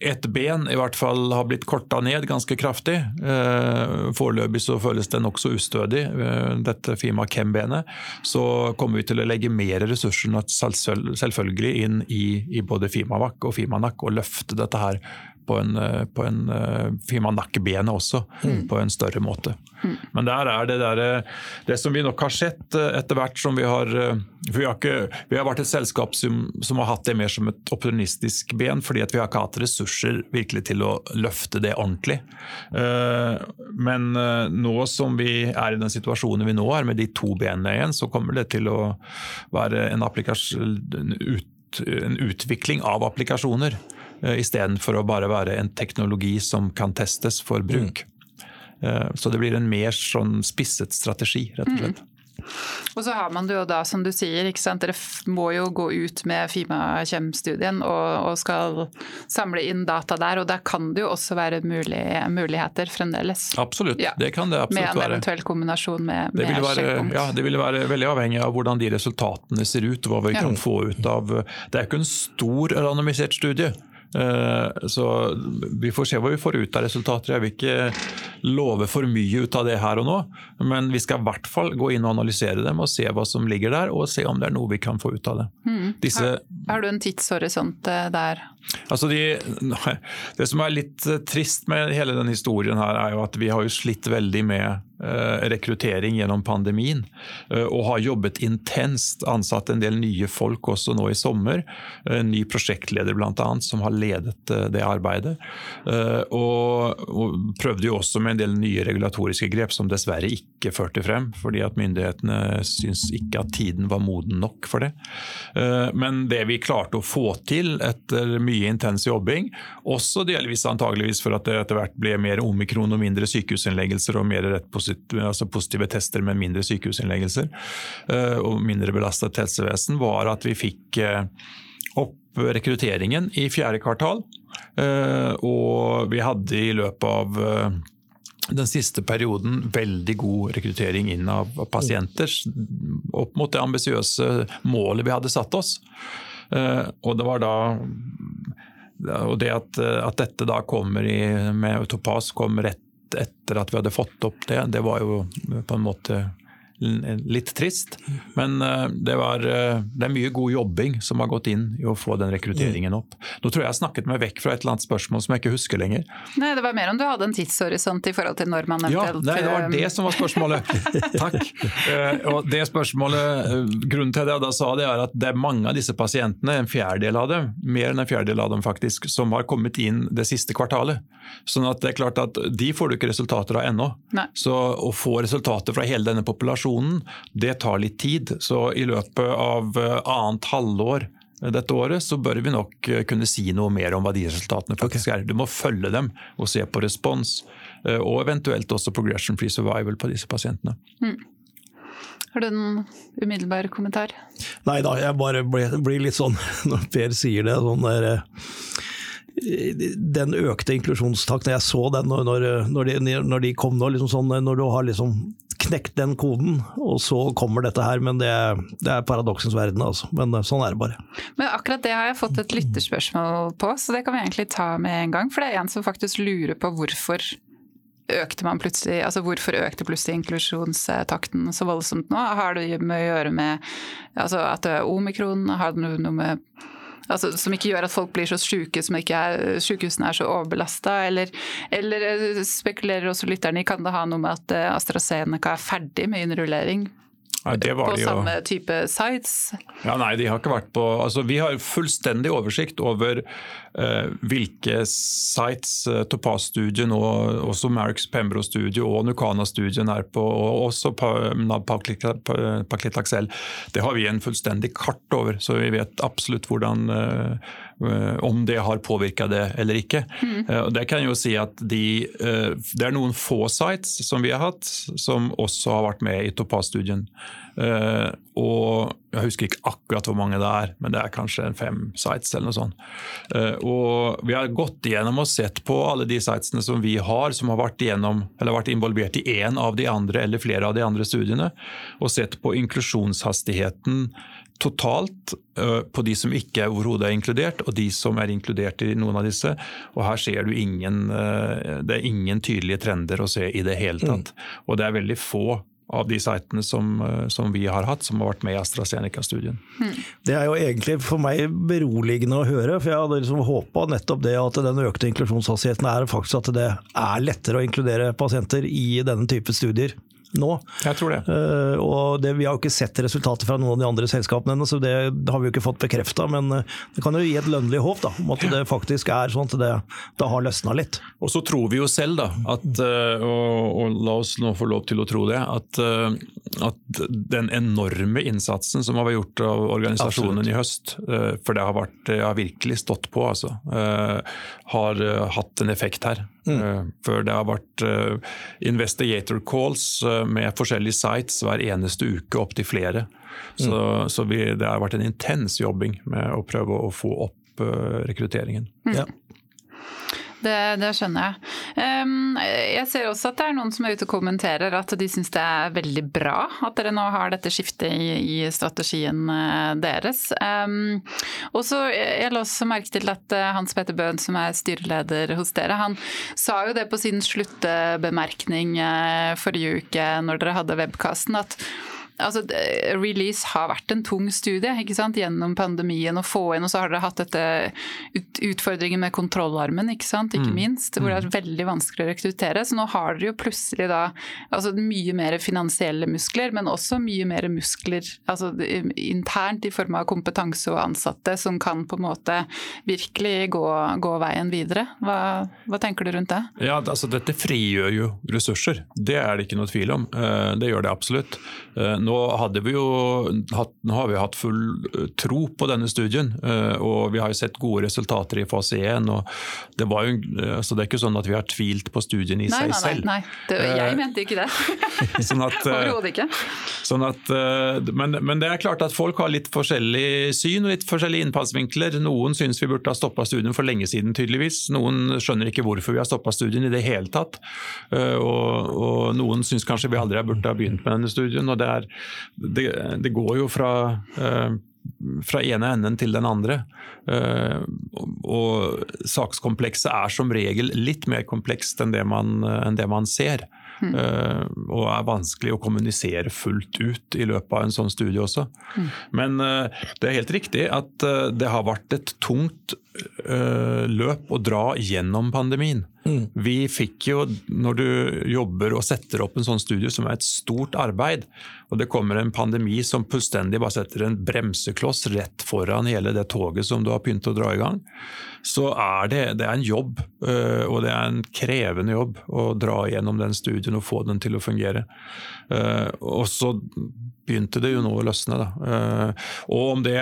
eh, et ben i hvert fall har blitt korta ned ganske kraftig. Eh, Foreløpig så føles det nokså ustødig, eh, dette Fima Kem-benet. Så kommer vi til å legge mer ressurser selvfølgelig inn i, i både Fimavac og Fimanak og løfte dette her på en, eh, på en eh, Fimanak-benet også, på en større måte. Men der er det der, eh, det som vi nok har sett etter hvert som vi har for vi har, ikke, vi har vært et selskap som, som har hatt det mer som et opportunistisk ben, fordi at vi har ikke hatt ressurser virkelig til å løfte det ordentlig. Men nå som vi er i den situasjonen vi nå er, med de to benene igjen, så kommer det til å være en, applikasjon- en utvikling av applikasjoner. Eh, Istedenfor å bare være en teknologi som kan testes for bruk. Mm. Så det blir en mer sånn spisset strategi, rett og slett. Og så har man det jo da, som du sier, dere må jo gå ut med Fima-Kjem-studien og, og skal samle inn data der. Og der kan det jo også være mulig, muligheter fremdeles. Absolutt, Ja. det kan det absolutt være. Med en være. eventuell kombinasjon med, Det med være, ja, det vil være veldig avhengig av hvordan de resultatene ser ut. Hva vi Ja. kan få ut av Det er ikke en stor randomisert studie. Eh, Så vi får se hva vi får ut av resultater. Jeg vil ikke love for mye ut av det her og nå, men vi skal i hvert fall gå inn og analysere dem og se hva som ligger der, og se om det er noe vi kan få ut av det. Disse Har du en tidshorisont eh, der? Altså de, det som er litt eh, trist med hele denne historien, her er jo at vi har jo slitt veldig med rekruttering gjennom pandemien. eh, og har jobbet intenst. Ansatt en del nye folk også nå i sommer. En ny prosjektleder bl.a. som har ledet eh, det arbeidet. Eh, og, prøvde jo også med en del nye regulatoriske grep som dessverre ikke førte frem. Fordi at myndighetene syns ikke at tiden var moden nok for det. Eh, men det vi klarte å få til etter mye intens jobbing, også delvis antageligvis for at det etter hvert ble mer omikron og mindre sykehusinnleggelser og mer rett posit- altså positive tester med mindre sykehusinnleggelser eh, og mindre belastet helsevesen, var at vi fikk eh, opp rekrutteringen i fjerde kvartal. Eh, Og vi hadde i løpet av den siste perioden veldig god rekruttering inn av pasienter opp mot det ambisiøse målet vi hadde satt oss. Og det var da og det at, at dette da kommer i, med Topaz kom rett etter at vi hadde fått opp det, det var jo på en måte litt trist. Men eh, det, var, eh, det er mye god jobbing som har gått inn i å få den rekrutteringen opp. Nå tror jeg jeg snakket meg vekk fra et eller annet spørsmål som jeg ikke husker lenger. Nei, det var mer om du hadde en tidshorisont i forhold til når man Ja, nei, det var eh, det som var spørsmålet. Takk. Og det spørsmålet, Grunnen til det jeg da sa det er at det er mange av disse pasientene, en fjerdedel av dem, mer enn en fjerdedel av dem faktisk, som har kommet inn det siste kvartalet. Sånn at det er klart at de får du ikke resultater av ennå. Så å få resultater fra hele denne populasjonen, det tar litt tid. Så i løpet av eh, annet halvår dette året, så bør vi nok eh, kunne si noe mer om hva de resultatene faktisk er. Du må følge dem og se på respons, eh, og eventuelt også progression free survival på disse pasientene. Har du en umiddelbar kommentar? Nei da, jeg bare blir, blir litt sånn når Per sier det, sånn der eh, den økte inklusjonstakten, jeg så den når, når, de, når de, kom nå, liksom sånn, når du har liksom knekt den koden, og så kommer dette her. Men det, det er paradoksens verden, altså. Men sånn er det bare. Men akkurat det har jeg fått et lytterspørsmål på, så det kan vi egentlig ta med en gang. For det er en som faktisk lurer på hvorfor økte man plutselig, altså Hvorfor økte plutselig inklusjonstakten så voldsomt nå? Har det med å gjøre med altså at omikron? Har det noe med Altså, som ikke gjør at folk blir så syke som ikke er, sykehusene er så overbelasta? Eller, eller eh, spekulerer også lytterne i kan det ha noe med at eh, AstraZeneca er ferdig med innrullering Nei, på samme type sites? Ja, nei, de har ikke vært på altså, Vi har fullstendig oversikt over uh, hvilke sites uh, Topaz-studien og også Marix Pembro-studio og Nucana-studien er på, og også Paklitaxel. Det har vi en fullstendig kart over, så vi vet absolutt hvordan uh, om det har påvirka det eller ikke. Mm. Det kan jo si at de, det er noen få sites som vi har hatt, som også har vært med i Topaz-studien. Uh, og Jeg husker ikke akkurat hvor mange det er, men det er kanskje fem sites eller noe sånt. Uh, og Vi har gått igjennom og sett på alle de sitesene som vi har, som har vært, igjennom, vært involvert i én av de andre eller flere av de andre studiene, og sett på inklusjonshastigheten totalt uh, på de som ikke overhodet er inkludert, og de som er inkludert i noen av disse. Og Her ser du ingen, det er ingen tydelige trender å se i det hele tatt. Mm. Og det er veldig få av de sitene som, eh, som, vi har hatt, som har vært med i AstraZeneca-studien. Mm. Det er jo egentlig for meg beroligende å høre, for jeg hadde liksom håpa nettopp det at den økte inklusjonshastigheten er faktisk at det er lettere å inkludere pasienter i denne type studier nå. Jeg tror det. Uh, og det, Vi har jo ikke sett resultater fra noen av de andre selskapene ennå, så det, har vi jo ikke fått bekrefta. Men uh, det kan jo gi et lønnlig håp da, om at det faktisk er sånn at det, det har løsna litt. Og så tror vi jo selv, da, at, uh, og, og, la oss nå få lov til å tro det, at, at den enorme innsatsen som har vært gjort av organisasjonen Absolutt. i høst, for det har, vært, har virkelig stått på, altså, har hatt en effekt her. Mm. For det har vært investigator calls med forskjellige sites hver eneste uke, opptil flere. Så, mm. så vi, det har vært en intens jobbing med å prøve å få opp rekrutteringen. Mm. Ja. Det, det, skjønner jeg. Um, jeg ser også at det er noen som er ute og kommenterer at de syns det er veldig bra at dere nå har dette skiftet i, i strategien eh, deres. Um, og så Jeg la også merke til at eh, Hans Petter Bøhn, som er styreleder hos dere, han sa jo det på sin sluttbemerkning eh, forrige uke når dere hadde webkasten, at altså, Release har vært en tung studie ikke sant? gjennom pandemien å få inn. Og så har dere hatt dette utfordringen med kontrollarmen, ikke sant? ikke mm. minst. Hvor det er mm. veldig vanskelig å rekruttere. Så nå har dere jo plutselig da altså, mye mer finansielle muskler, men også mye mer muskler altså, internt i form av kompetanse og ansatte som kan på en måte virkelig gå, gå veien videre. Hva, hva, tenker du rundt det? Ja, altså Dette frigjør jo ressurser. Det er det ikke noe tvil om. Eh, det gjør det absolutt. Nå, vi jo, nå, har vi hatt full eh, tro på denne studien, eh, og vi har jo sett gode resultater i fase 1. og det, jo, eh, altså det er ikke sånn at vi har tvilt på studien i nei, seg nei, selv. Nei, det, jeg mente ikke det. sånn Overhodet ikke. Sånn at, men, men, det er klart at folk har litt forskjellig syn og litt forskjellige innfallsvinkler. Noen syns vi burde ha stoppa studien for lenge siden, tydeligvis. Noen skjønner ikke hvorfor vi har stoppa studien i det hele tatt. Og, og noen syns kanskje vi aldri burde ha begynt med denne studien. og det er det, det går jo fra eh, fra ene enden til den andre. Uh, og sakskomplekset er som regel litt mer komplekst enn det man, enn det man ser. Mm. Uh, og er vanskelig å kommunisere fullt ut i løpet av en sånn studie også. Mm. Men uh, det er helt riktig at det har vært et tungt løp og dra gjennom pandemien. Mm. Vi fikk jo, når du jobber og setter opp en sånn studie som er et stort arbeid, og det kommer en pandemi som fullstendig bare setter en bremsekloss rett foran hele det toget som du har begynt å dra i gang, så er det, det er en jobb, øh, og det er en krevende jobb å dra gjennom den studien og få den til å fungere. Uh, og så begynte det jo nå å løsne. Da. og om det,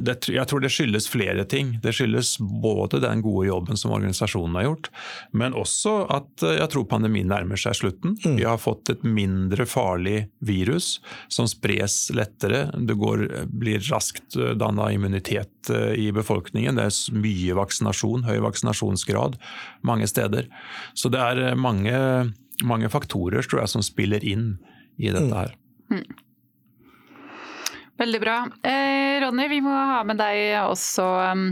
det, Jeg tror det skyldes flere ting. Det skyldes både den gode jobben som organisasjonen har gjort, men også at uh, jeg tror pandemien nærmer seg slutten. Mm. Vi har fått et mindre farlig virus som spres lettere. Det går, blir raskt danna immunitet i befolkningen. Det er mye vaksinasjon, høy vaksinasjonsgrad mange steder. Så det er mange, mange faktorer tror jeg, som spiller inn i dette her. Mm. Veldig bra. Eh, Ronny, vi må ha med deg også. Um,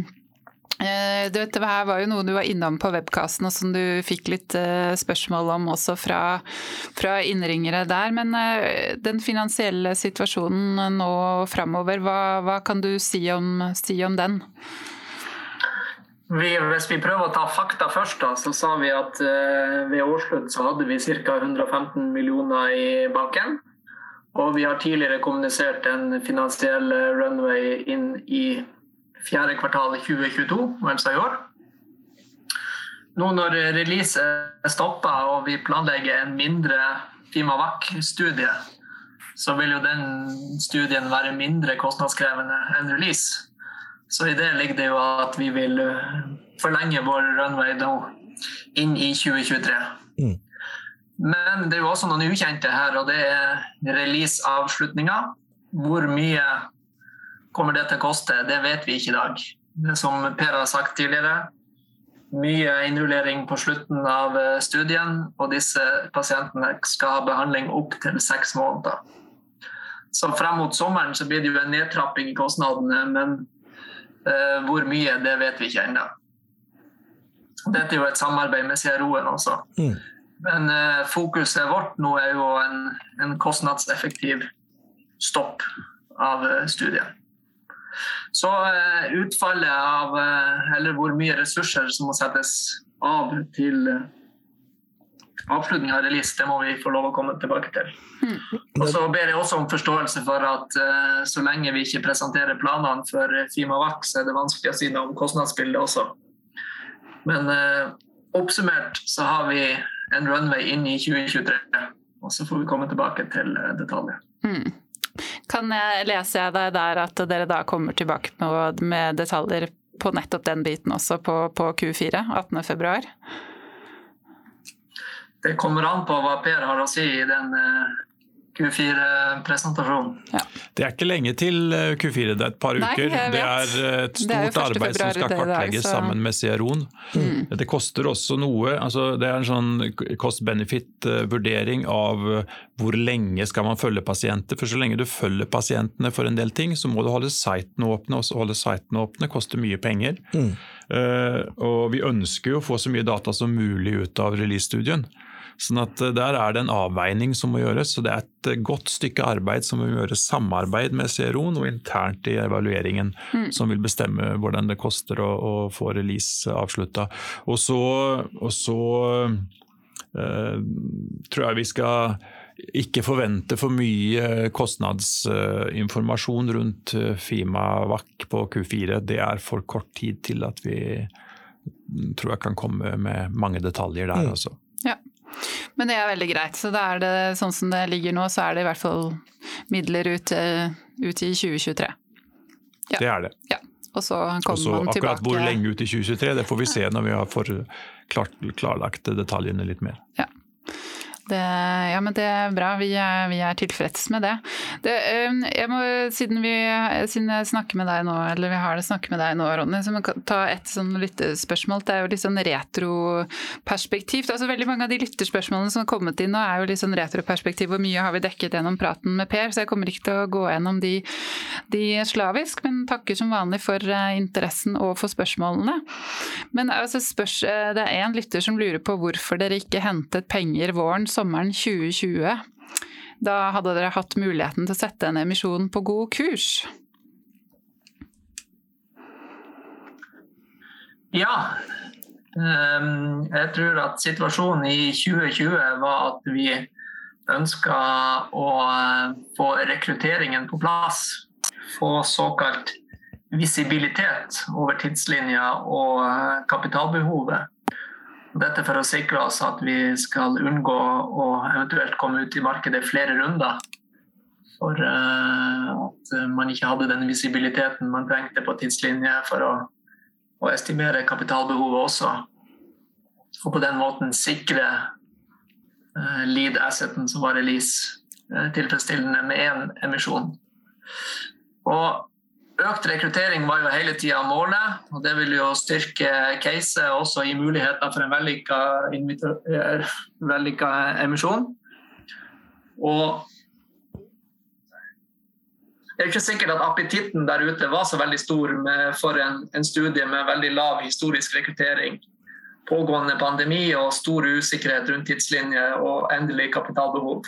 eh, det her var jo noe du var innom på webkasten, og som du fikk litt eh, spørsmål om også fra, fra innringere der. Men eh, den finansielle situasjonen nå framover, hva, hva, kan du si om, si om den? Vi, hvis vi prøver å ta fakta først, da, så sa vi at uh, ved årsslutt så hadde vi ca. 115 millioner i banken. Og vi har tidligere kommunisert en finansiell runway inn i fjerde kvartal 2022, altså i år. Nå når release er stoppa og vi planlegger en mindre Fimavac-studie, så vil jo den studien være mindre kostnadskrevende enn release. Så i det ligger det jo at vi vil forlenge vår runway nå inn i 2023. Mm. Men det er jo også noen ukjente her, og det er release-avslutninga. Hvor mye kommer det til å koste? Det vet vi ikke i dag. Som Per har sagt tidligere, mye innrullering på slutten av eh, studien, og disse pasientene skal ha behandling opp til seks måneder. Så frem mot sommeren så blir det jo en nedtrapping i kostnadene, men uh, hvor mye, det vet vi ikke ennå. Dette er jo et samarbeid med CRO-en også. Mm. Men uh, fokuset vårt nå er jo en, en kostnadseffektiv stopp av studiet. studien. Så uh, utfallet av Eller hvor mye ressurser som må settes av til avslutning av release, det må vi få lov å komme tilbake til. Mm. Og så ber jeg også om forståelse for at så lenge vi ikke presenterer planene for Fimavac, så er det vanskelig å si noe om kostnadsbildet også. Men oppsummert så har vi en runway inn i 2023. Og så får vi komme tilbake til eh, detaljer. Mm. Kan jeg lese deg der at dere da kommer tilbake med, med detaljer på nettopp den biten også på, på Q4 18.2? Det kommer an på hva Per har å si i den uh, Q4-presentasjon. Ja. Det er ikke lenge til eh, Q4, det er et par Nei, uker. Det er et stort er arbeid som skal kartlegges så... sammen med CRO-en. Mm. Det koster også noe. Altså, det er en sånn cost-benefit-vurdering av eh, hvor lenge skal man følge pasienter. For så lenge du følger pasientene for en del ting, så må du holde sitene åpne. Og så holde sitene åpne koster mye penger. Mm. Uh, og vi ønsker jo å få så mye data som mulig ut av release-studien. Sånn at eh, Der er det en avveining som må gjøres. så Det er et eh, godt stykke arbeid som må gjøres samarbeid med CRO og internt i evalueringen, mm. som vil bestemme hvordan det koster å, å få release avslutta. Og så, og så øh, tror jeg vi skal ikke forvente for mye kostnadsinformasjon rundt Fima-VAC på Q4. Det er for kort tid til at vi tror jeg kan komme med mange detaljer der. Mm. Altså. Men det er veldig greit. Så da er det sånn som det ligger nå, så er det i hvert fall midler ut, eh, ut i 2023. Ja. Det er det. Ja. Og så kommer Også, man tilbake Akkurat hvor lenge ut i 2023, det får vi se når vi har klart, klarlagt detaljene litt mer. Ja. Det, ja, men det er bra. Vi er, vi er tilfreds med det. det må, siden, vi, siden, jeg snakker med deg nå, eller vi har det snakket med deg nå, Ronny, så må jeg ta et sånn lyttespørsmål. Det er jo litt sånn retroperspektivt. Altså, veldig mange av de lytterspørsmålene som har kommet inn nå, er jo litt sånn retroperspektiv. Hvor mye har vi dekket gjennom praten med Per? Så jeg kommer ikke til å gå gjennom de, de slavisk, men takker som vanlig for eh, interessen og for spørsmålene. Men altså, spørs, eh, det er en lytter som lurer på hvorfor dere ikke hentet penger våren sommeren 2020. Da hadde dere hatt muligheten til å sette en emisjon på god kurs. Ja. Ehm, jeg tror at situasjonen i 2020 var at vi ønska å eh, få rekrutteringen på plass. Få såkalt visibilitet over tidslinja og eh, kapitalbehovet. Dette for å sikre oss at vi skal unngå å eventuelt komme ut i markedet flere runder. For uh, at man ikke hadde den visibiliteten man trengte på tidslinje for å, å estimere kapitalbehovet også. Og på den måten sikre uh, lead-asseten som var release, uh, tilfredsstillende med én emisjon. Og Økt rekruttering var jo hele tida målet, og det vil jo styrke caset også gi muligheter for en vellykka, eh, vellykka emisjon. Og det er ikke sikkert at appetitten der ute var så veldig stor med, for en, en, studie med veldig lav historisk rekruttering. Pågående pandemi og stor usikkerhet rundt tidslinje og endelig kapitalbehov.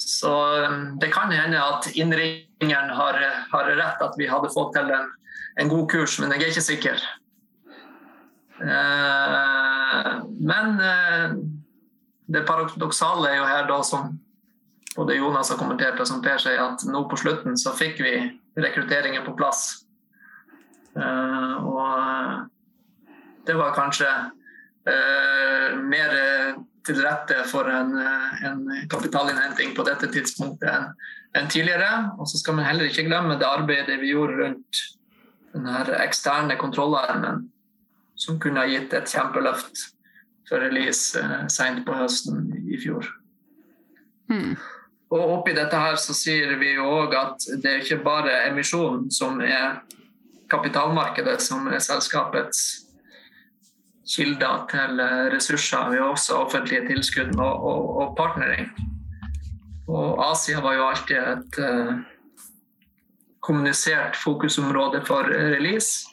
Så um, det kan hende at innringeren har, har, rett at vi hadde fått til en, en god kurs, men jeg er ikke sikker. Eh, men eh, det paradoksale er jo her da som både Jonas har kommentert og som Per sier, at nå på slutten så fikk vi rekrutteringen på plass. Eh, og det var kanskje mer til rette for en, eh, en kapitalinnhenting på dette tidspunktet enn en tidligere. Og så skal man heller ikke glemme det arbeidet vi gjorde rundt den eksterne kontrollarmen, som kunne ha gitt et kjempeløft for release eh, seint på høsten i fjor. Mm. Og oppi dette her så sier vi jo òg at det er ikke bare emisjonen som er kapitalmarkedet som er selskapets kilder til eh, ressurser. Vi har også offentlige tilskudd og, og, og partnering. Og Asia var jo alltid et uh, kommunisert fokusområde for release.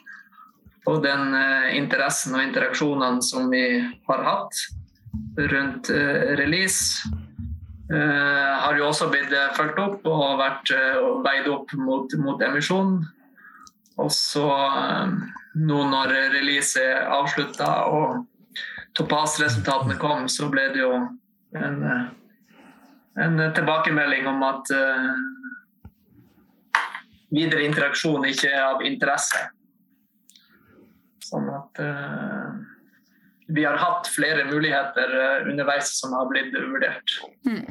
Og den uh, interessen og interaksjonene som vi har hatt rundt uh, release, har jo også blitt fulgt opp og vært veid opp mot, mot emisjon. Og så nå når release er avslutta og Topaz-resultatene kom, så ble det jo en, en tilbakemelding om at uh, videre interaksjon ikke er av interesse. Sånn at uh, vi har hatt flere muligheter underveis som har blitt vurdert. Mm.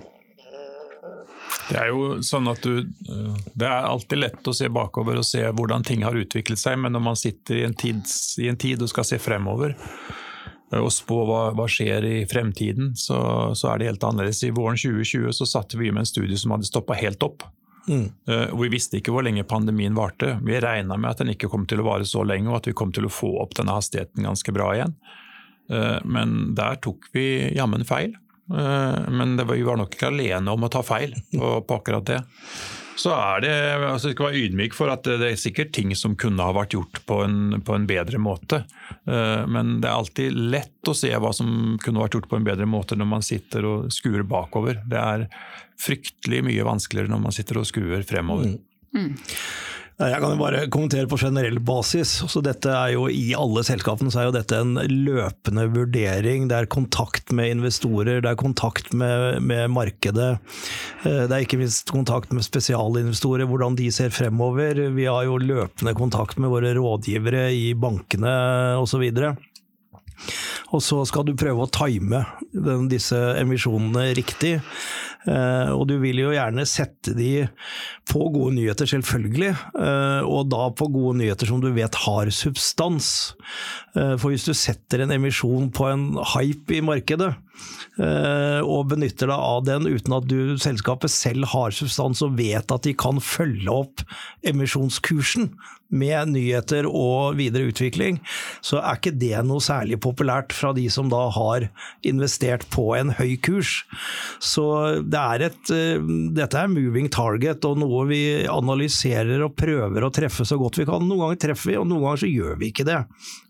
Det er jo sånn at du eh, Det er alltid lett å se bakover og se hvordan ting har utviklet seg, men når man sitter i en, tids, i en tid og skal se fremover eh, og spå hva, hva skjer i fremtiden, så, så, er det helt annerledes. I våren 2020 så satte vi med en studie som hadde stoppa helt opp. Mm. Uh, vi visste ikke hvor lenge pandemien varte. Vi regna med at den ikke kom til å vare så lenge, og at vi kom til å få opp denne hastigheten ganske bra igjen. Uh, men der tok vi jammen feil. Eh, men var, vi var nok ikke alene om å ta feil på, på akkurat det. Så er det, altså skal være ydmyk for at det, er sikkert ting som kunne ha vært gjort på en, på en, bedre måte. Eh, men det er alltid lett å se hva som kunne vært gjort på en bedre måte når man sitter og skuer bakover. Det er fryktelig mye vanskeligere når man sitter og skuer fremover. Mm. Jeg kan jo bare kommentere på generell basis. Så dette er jo I alle selskapene så er jo dette en løpende vurdering. Det er kontakt med investorer, det er kontakt med, med markedet. Eh, det er ikke minst kontakt med spesialinvestorer, hvordan de ser fremover. Vi har jo løpende kontakt med våre rådgivere i bankene osv. Og så skal du prøve å time disse emisjonene riktig. Eh, og du vil jo gjerne sette de på gode nyheter, selvfølgelig, eh, og da på gode nyheter som du vet har substans. Eh, for hvis du setter en emisjon på en hype i markedet, og benytter deg av den uten at du, selskapet selv har substans og vet at de kan følge opp emisjonskursen, med nyheter og videre utvikling, så er ikke det noe særlig populært fra de som da har investert på en høy kurs. Så det er et, eh, dette er moving target og noe vi analyserer og prøver å treffe så godt vi kan. Noen ganger treffer vi, og noen ganger så gjør vi ikke det.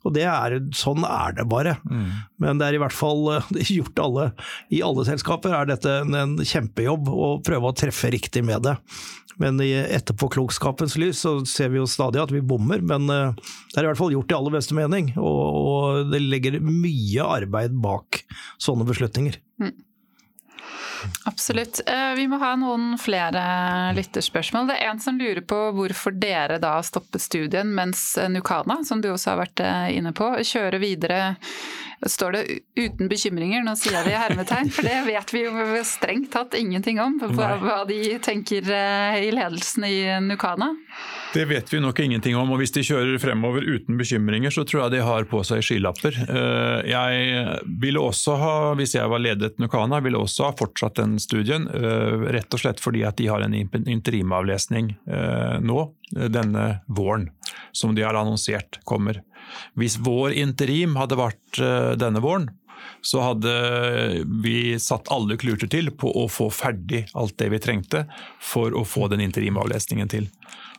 Og det er, Sånn er det bare. Mm. Men det er i hvert fall eh, gjort alle. I alle selskaper er dette en, kjempejobb å prøve å treffe riktig med det. Men i etterpåklokskapens lys så ser vi jo stadig at vi bommer, men eh, det er i hvert fall gjort i aller beste mening. Og, og det legger mye arbeid bak sånne beslutninger. Mm. Absolutt. Eh, vi må ha noen flere lytterspørsmål. Det er en som lurer på hvorfor dere da stoppet studien mens Nukana, som du også har vært inne på, kjører videre Står det 'uten bekymringer'? Nå sier jeg det i hermetegn, for det vet vi jo strengt tatt ingenting om. Hva, hva de tenker eh, i ledelsen i Nukana. Det vet vi nok ingenting om. og Hvis de kjører fremover uten bekymringer, så tror jeg de har på seg skylapper. Eh, jeg ville også ha, hvis jeg var ledet Nukana, ville også ha fortsatt den studien. Eh, rett og slett fordi at de har en interimavlesning nå, denne våren, som de har annonsert kommer. Hvis vår interim hadde vært eh, denne våren, så hadde vi satt alle kluter til på å få ferdig alt det vi trengte for å få den interimavlesningen til.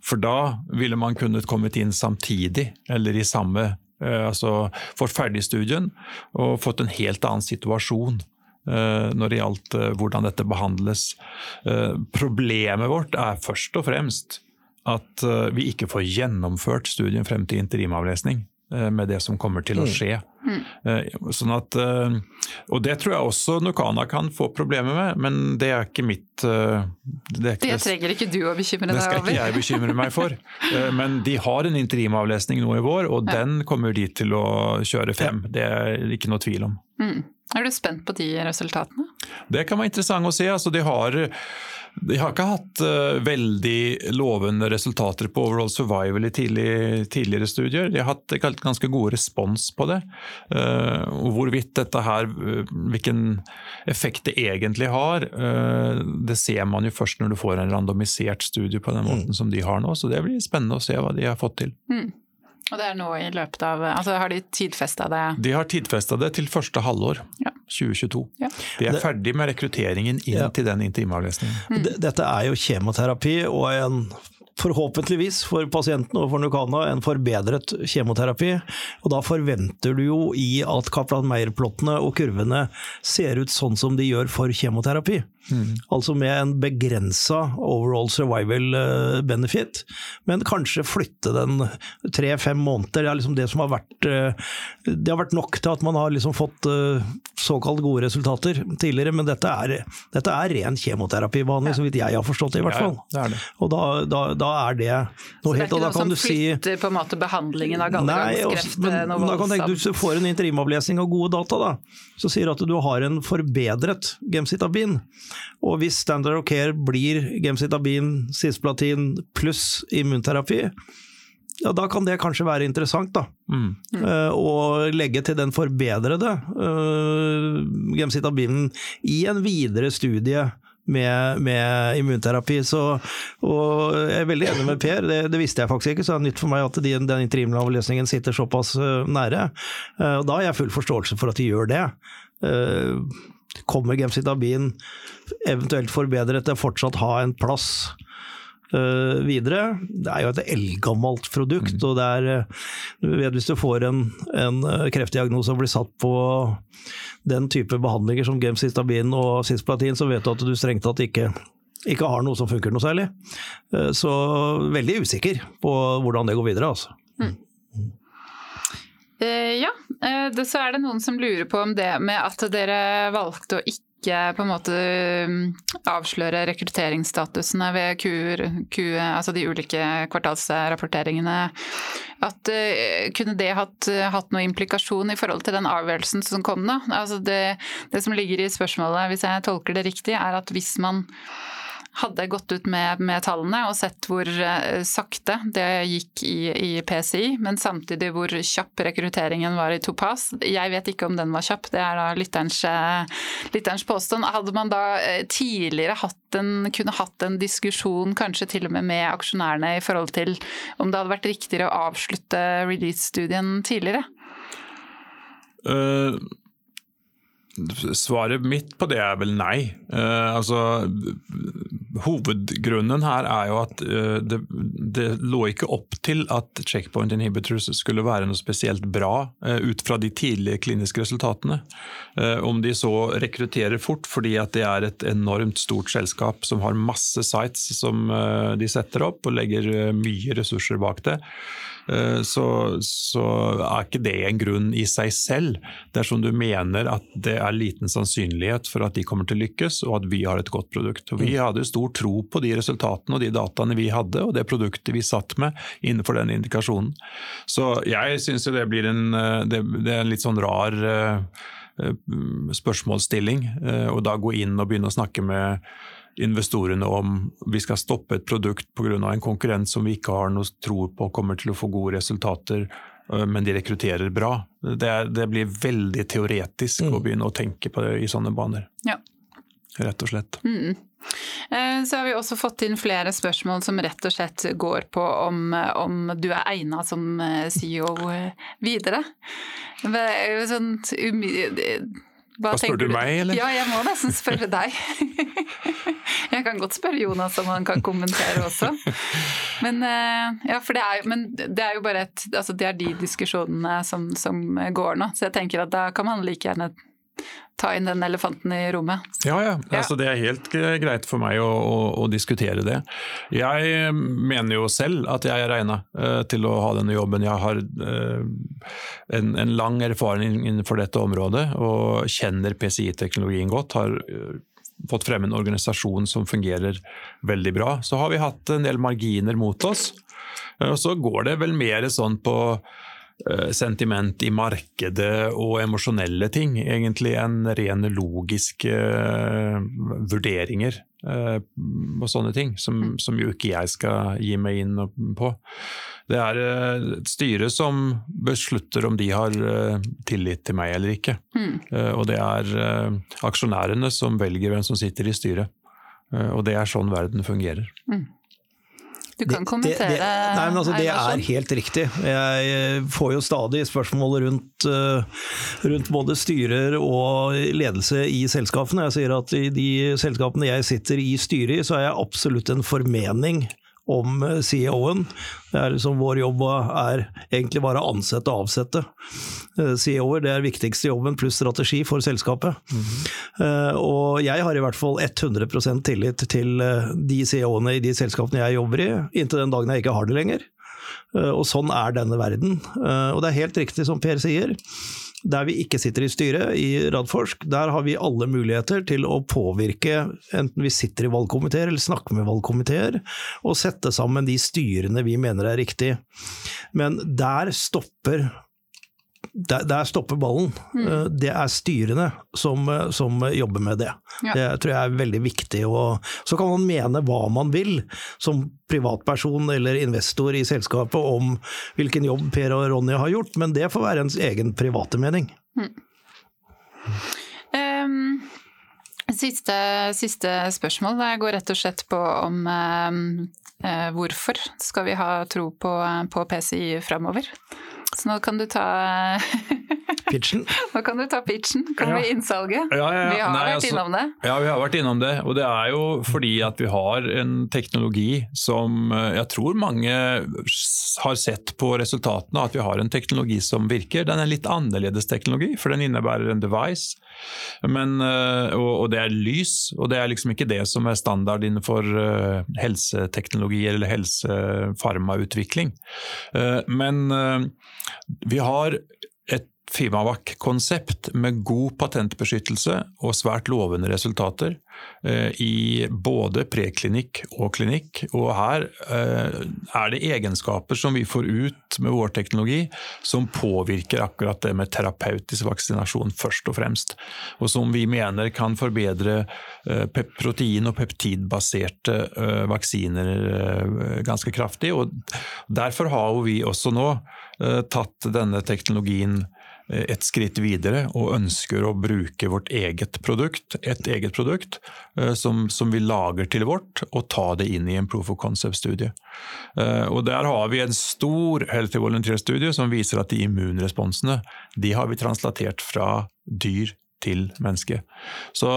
For da ville man kunnet kommet inn samtidig, eller i samme eh, altså fått ferdig studien og fått en helt annen situasjon eh, når det gjaldt hvordan dette behandles. Problemet vårt er først og fremst at vi ikke får gjennomført studien frem til interimavlesning. Eh, med det som kommer til å mm. skje. Mm. Mm. Sånn at, eh, og Det tror jeg også Nukana kan få problemer med, men det er ikke mitt Det, er ikke det trenger ikke du å bekymre deg over. Det skal ikke jeg bekymre meg for. Men de har en interimavlesning nå i vår, og ja. den kommer de til å kjøre frem. Det er ikke noe tvil om. Mm. Er du spent på de resultatene? Det kan være interessant å se. Altså, de har de har ikke hatt uh, veldig lovende resultater på overall survival i tidlig, tidligere studier. De har hatt ganske god respons på det. Uh, og hvorvidt dette her, uh, hvilken effekt det egentlig har, det ser man jo først når du får en randomisert studie på den måten mm. som de har nå. Så det blir spennende å se hva de har fått til. Mm. Og det er nå i løpet av Altså har de tidfesta det? De har tidfesta det til første halvår ja. 2022. Ja. De er ferdig med rekrutteringen inn ja. til den intimavlesningen. Mm. Dette er jo kjemoterapi og en forhåpentligvis for pasienten og for Nukana en forbedret kjemoterapi. Og da forventer du jo i at Kaplan-Meyer-plottene og kurvene ser ut sånn som de gjør for kjemoterapi. Mm. Altså med en begrensa overall survival eh, benefit, men kanskje flytte den tre-fem måneder. Det er liksom det som har vært eh, Det har vært nok til at man har liksom fått eh, såkalt gode resultater tidligere, men dette er, dette er ren kjemoterapibehandling, ja. så vidt jeg har forstått det i hvert fall. Ja, det det. Og da, da, da, er det noe helt Så det er ikke noe som flytter si, på en måte behandlingen av gallegangskreft noe voldsomt? Da kan tenke, du får en interimavlesning av gode data, da, så sier at du har en forbedret gemcitabin. Og hvis standard of care blir gemcitabin, cisplatin pluss immunterapi, ja, da kan det kanskje være interessant, da. Mm. Uh, og legge til den forbedrede uh, gemcitabinen i en videre studie med, med, immunterapi. Så, og jeg er veldig enig med Per, det, det, visste jeg faktisk ikke, så det er nytt for meg at de, den interimavlesningen sitter såpass uh, nære. Uh, og da har jeg full forståelse for at de gjør det. Kommer gemcitabin eventuelt forbedret til fortsatt ha en plass uh, videre. Det er jo et eldgammelt produkt, mm. og det er du vet, Hvis du får en, en eh, kreftdiagnose og blir satt på den type behandlinger som gemcistabin og cisplatin, så vet du at du strengt tatt ikke ikke har noe som funker noe særlig. Uh, så veldig usikker på hvordan det går videre, altså. Mm. Uh, ja, uh, så er det noen som lurer på om det med at dere valgte å ikke på en måte um, avsløre rekrutteringsstatusene ved Q, Q, altså de ulike kvartalsrapporteringene. At uh, Kunne det hatt, hatt noen implikasjon i forhold til den avgjørelsen som kom nå? Altså det, det som ligger i spørsmålet, hvis jeg tolker det riktig, er at hvis man hadde gått ut med, med, tallene og sett hvor uh, sakte det gikk i, i, PCI, men samtidig hvor kjapp rekrutteringen var i Topaz. Jeg vet ikke om den var kjapp, det er da lytterens, uh, lytterens påstand. Hadde man da uh, tidligere hatt en, kunne hatt en diskusjon, kanskje til og med med aksjonærene, i forhold til om det hadde vært riktigere å avslutte release-studien tidligere? Uh Svaret mitt på det er vel nei. Eh, altså, hovedgrunnen her er jo at eh, det, det, lå ikke opp til at checkpoint inhibitors skulle være noe spesielt bra eh, ut fra de tidlige kliniske resultatene. om de så rekrutterer fort fordi at det er et enormt stort selskap som har masse sites som de setter opp og legger mye ressurser bak det eh, så, så, er ikke det en grunn i seg selv. Dersom du mener at det er liten sannsynlighet for at de kommer til å lykkes, og at vi har et godt produkt. Og vi mm. hadde stor tro på de resultatene og de dataene vi hadde, og det produktet vi satt med innenfor den indikasjonen. Så jeg syns det blir en, eh, det, det er en litt sånn rar spørsmålsstilling, og da gå inn og begynne å snakke med investorene om vi skal stoppe et produkt pga. en konkurrent som vi ikke har noe tro på kommer til å få gode resultater, øh, men de rekrutterer bra. Det, er, det blir veldig teoretisk mm. å begynne å tenke på det i sånne baner. Ja. Rett og slett. Mm. Eh, så har vi også fått inn flere spørsmål som rett og slett går på om, om du er egna som eh, CEO eh, videre. Sånn, hva, da spør du meg, eller? Ja, jeg må nesten spørre deg. jeg kan godt spørre Jonas om han kan kommentere også. Men, eh, ja, det er, men det er jo bare et altså Det er de diskusjonene som, som går nå. Så jeg tenker at da kan man like gjerne ta inn den elefanten i rommet. Ja, ja. Altså, det er helt greit for meg å, å, å, diskutere det. Jeg mener jo selv at jeg er regna uh, til å ha denne jobben. Jeg har uh, en, en, lang erfaring innenfor dette området og kjenner PCI-teknologien godt. har uh, fått frem en organisasjon som fungerer veldig bra. Så har vi hatt en del marginer mot oss. Og så går det vel mer sånn på Eh, sentiment i markedet og emosjonelle ting, egentlig, enn rene logiske uh, vurderinger uh, og sånne ting, som, mm. som, jo ikke jeg skal gi meg inn på. Det er et styre som beslutter om de har tillit til meg eller ikke. Mm. og det er aksjonærene som velger hvem som sitter i styret. og det er sånn verden fungerer. Mm. Du kan kommentere. Det, det, nei, men altså, det er helt riktig. Jeg eh, får jo stadig spørsmål rundt, eh, rundt, både styrer og ledelse i selskapene. Jeg sier at i de selskapene jeg sitter i styret i, så er jeg absolutt en formening om eh, CEO-en. Det er liksom Vår jobb er egentlig bare å ansette og avsette eh, CEO-er. Det er viktigste jobben, pluss strategi for selskapet. Mm -hmm. Og jeg har i hvert fall 100% tillit til de CEO-ene i de selskapene jeg jobber i, inntil den dagen jeg ikke har det lenger. Og sånn er denne verden. Og det er helt riktig som Per sier. Der vi ikke sitter i styret, i Radforsk, der har vi alle muligheter til å påvirke, enten vi sitter i valgkomiteer eller snakker med valgkomiteer, og sette sammen de styrene vi mener er riktig. Men der stopper der, der, stopper ballen. Mm. Eh, det er styrene som, eh, som jobber med det. Ja. Det tror jeg er veldig viktig. Og, så kan man mene hva man vil som privatperson eller investor i selskapet om hvilken jobb Per og Ronny har gjort, men det får være ens egen private mening. Mm. Um, siste, siste, spørsmål det går rett og slett på om um, hvorfor skal vi ha tro på, på PCI framover? Så nå kan du ta Pitchen? Nå kan du ta pitchen. Kan ja. vi innsalget? Ja, ja, vi har Nei, vært altså, innom det. Ja, vi har vært innom det. Og det er jo fordi at vi har en teknologi som eh, jeg tror mange har sett på resultatene, at vi har en teknologi som virker. Den er litt annerledes teknologi, for den innebærer en device. Men, eh, og, og, det er lys, og det er liksom ikke det som er standard innenfor uh, helseteknologi eller helsefarmautvikling. Men vi har Fimavac-konsept med god patentbeskyttelse og svært lovende resultater eh, i både preklinikk og klinikk. Og her eh, er det egenskaper som vi får ut med vår teknologi som påvirker akkurat det med terapeutisk vaksinasjon først og fremst. Og som vi mener kan forbedre eh, protein- og peptidbaserte vaksiner ganske kraftig. Og derfor har vi også nå tatt denne teknologien et skritt videre og ønsker å bruke vårt eget produkt, et eget produkt eh, som, som vi lager til vårt, og ta det inn i en proof of concept-studie. Eh, og Der har vi en stor healthy volunteer-studie som viser at de immunresponsene de har vi translatert fra dyr til menneske. Så,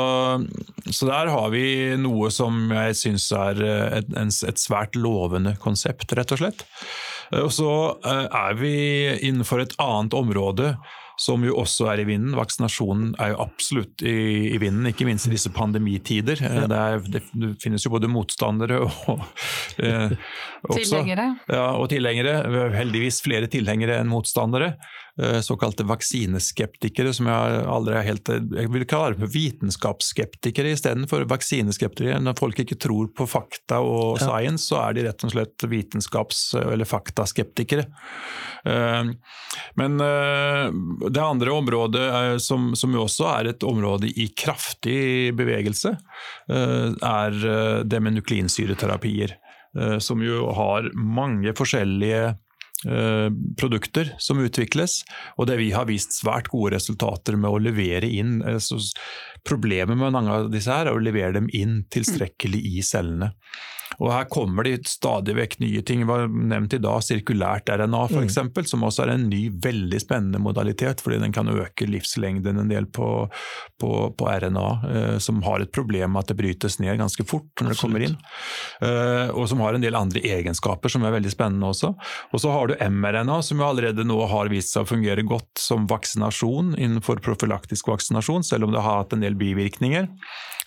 så, der har vi noe som jeg syns er et, et, svært lovende konsept, rett og slett. Og så er vi innenfor et annet område som jo også er i vinden. Vaksinasjonen er jo absolutt i, i vinden, ikke minst i disse pandemitider. Eh, det, er, det, det, finnes jo både motstandere og eh, Tilhengere. Ja, og tilhengere. Heldigvis flere tilhengere enn motstandere. Eh, såkalte vaksineskeptikere, som jeg aldri er helt Jeg vil kalle det vitenskapsskeptikere istedenfor vaksineskeptikere. Når folk ikke tror på fakta og ja. science, så er de rett og slett vitenskaps- eller faktaskeptikere. Eh, men eh, det andre området, som, som jo også er et område i kraftig bevegelse, er det med nukleinsyreterapier. Som jo har mange forskjellige produkter som utvikles, og det vi har vist svært gode resultater med å levere inn. Altså, problemet med mange av disse her er å levere dem inn tilstrekkelig i cellene. Og Her kommer det stadig vekk nye ting. Det var nevnt i dag sirkulært RNA for mm. som også er en ny, veldig spennende modalitet, fordi den kan øke livslengden en del på, på, på RNA, eh, som har et problem med at det brytes ned ganske fort når det kommer inn. Eh, og som har en del andre egenskaper som er veldig spennende også. Og så har du mRNA, som jo allerede nå har vist seg å fungere godt som vaksinasjon innenfor profylaktisk vaksinasjon, selv om det har hatt en del bivirkninger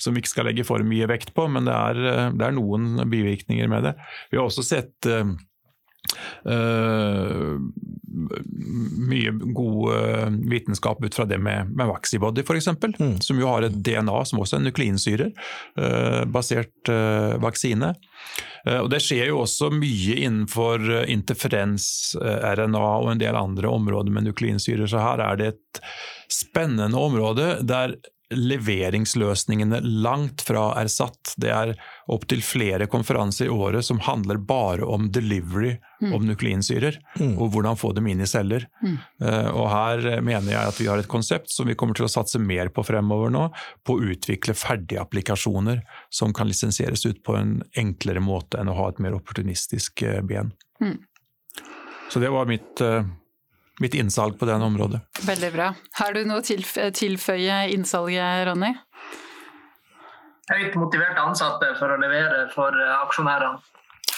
som vi ikke skal legge for mye vekt på, men det er, eh, det er noen bivirkninger med det. Vi har også sett uh, Uh, mye god uh, vitenskap ut fra det med, med Vaxibody f.eks., mm. som jo har et DNA som også er nukleinsyrer, uh, basert vaksine. og Det skjer jo også mye innenfor interferens-RNA og en del andre områder med nukleinsyrer, så her er det et spennende område der leveringsløsningene langt fra er satt. Det er opptil flere konferanser i året som handler bare om delivery mm. om nukleinsyrer, mm. og hvordan få dem inn i celler. Mm. Uh, og Her mener jeg at vi har et konsept som vi kommer til å satse mer på fremover nå, på å utvikle ferdige applikasjoner som kan lisensieres ut på en enklere måte enn å ha et mer opportunistisk uh, ben. Mm. Så det var mitt uh, mitt innsalg på det området. Veldig bra. Har du noe å tilføye innsalget, Ronny? Høyt motiverte ansatte for å levere for eh, aksjonærene.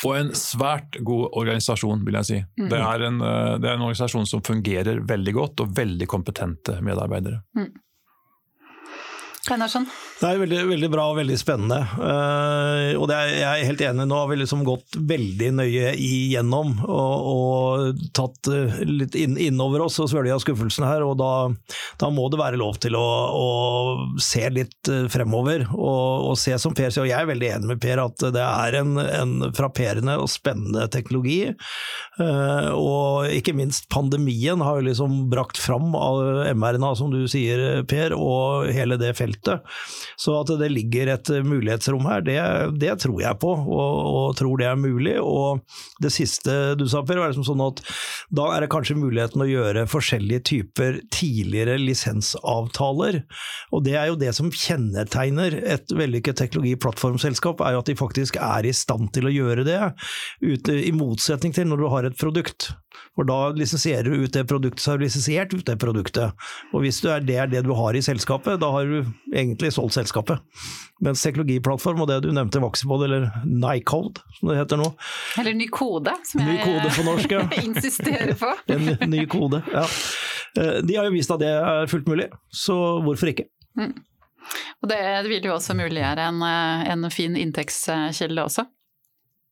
Og en svært god organisasjon, vil jeg si. Mm. Det, er en, eh, det, er en, organisasjon som fungerer veldig godt, og veldig kompetente medarbeidere. Mm. Einarsson? Det er veldig, veldig, bra og veldig spennende. Uh, og er, jeg er helt enig, nå har vi liksom gått veldig nøye igjennom og, og tatt uh, litt inn, innover oss og svølja skuffelsen her. Og da, da, må det være lov til å, å se litt uh, fremover. Og, og, se som Per sier, og jeg er veldig enig med Per, at det er en, en frapperende og spennende teknologi. og ikke minst pandemien har jo liksom brakt fram av mRNA, som du sier Per, og hele det feltet feltet. Så at det ligger et mulighetsrom her, det, det tror jeg på, og, og, tror det er mulig. Og det siste du sa, Per, var liksom sånn at da er det kanskje muligheten å gjøre forskjellige typer tidligere lisensavtaler. Og det er jo det som kjennetegner et vellykket teknologiplattformselskap, er jo at de faktisk er i stand til å gjøre det, i motsetning til når du har et produkt. For da lisensierer du ut det produktet, har du lisensiert ut det produktet. Og hvis er, det er det du har i selskapet, da har du egentlig solgt selskapet. Mens teknologiplattform og det du nevnte, Vaxibod, eller Nycode, som det heter nå. Eller ny kode, som ny jeg kode på norsk, ja. insisterer på. en ny kode, ja. Eh, de har jo vist at det er fullt mulig, så hvorfor ikke? Mm. Og det, vil jo også muliggjøre en, eh, en fin inntektskilde også.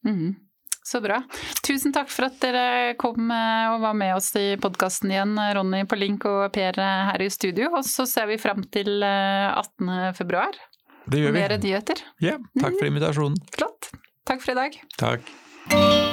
Mm. Så bra. Tusen takk for at dere kom eh, og var med oss i podkasten igjen, Ronny på link og Per her i studio. Og så ser vi fram til 18. Eh, februar. Det gjør vi. Mer nyheter. Ja, takk for invitasjonen. Flott. Takk for i dag. Takk.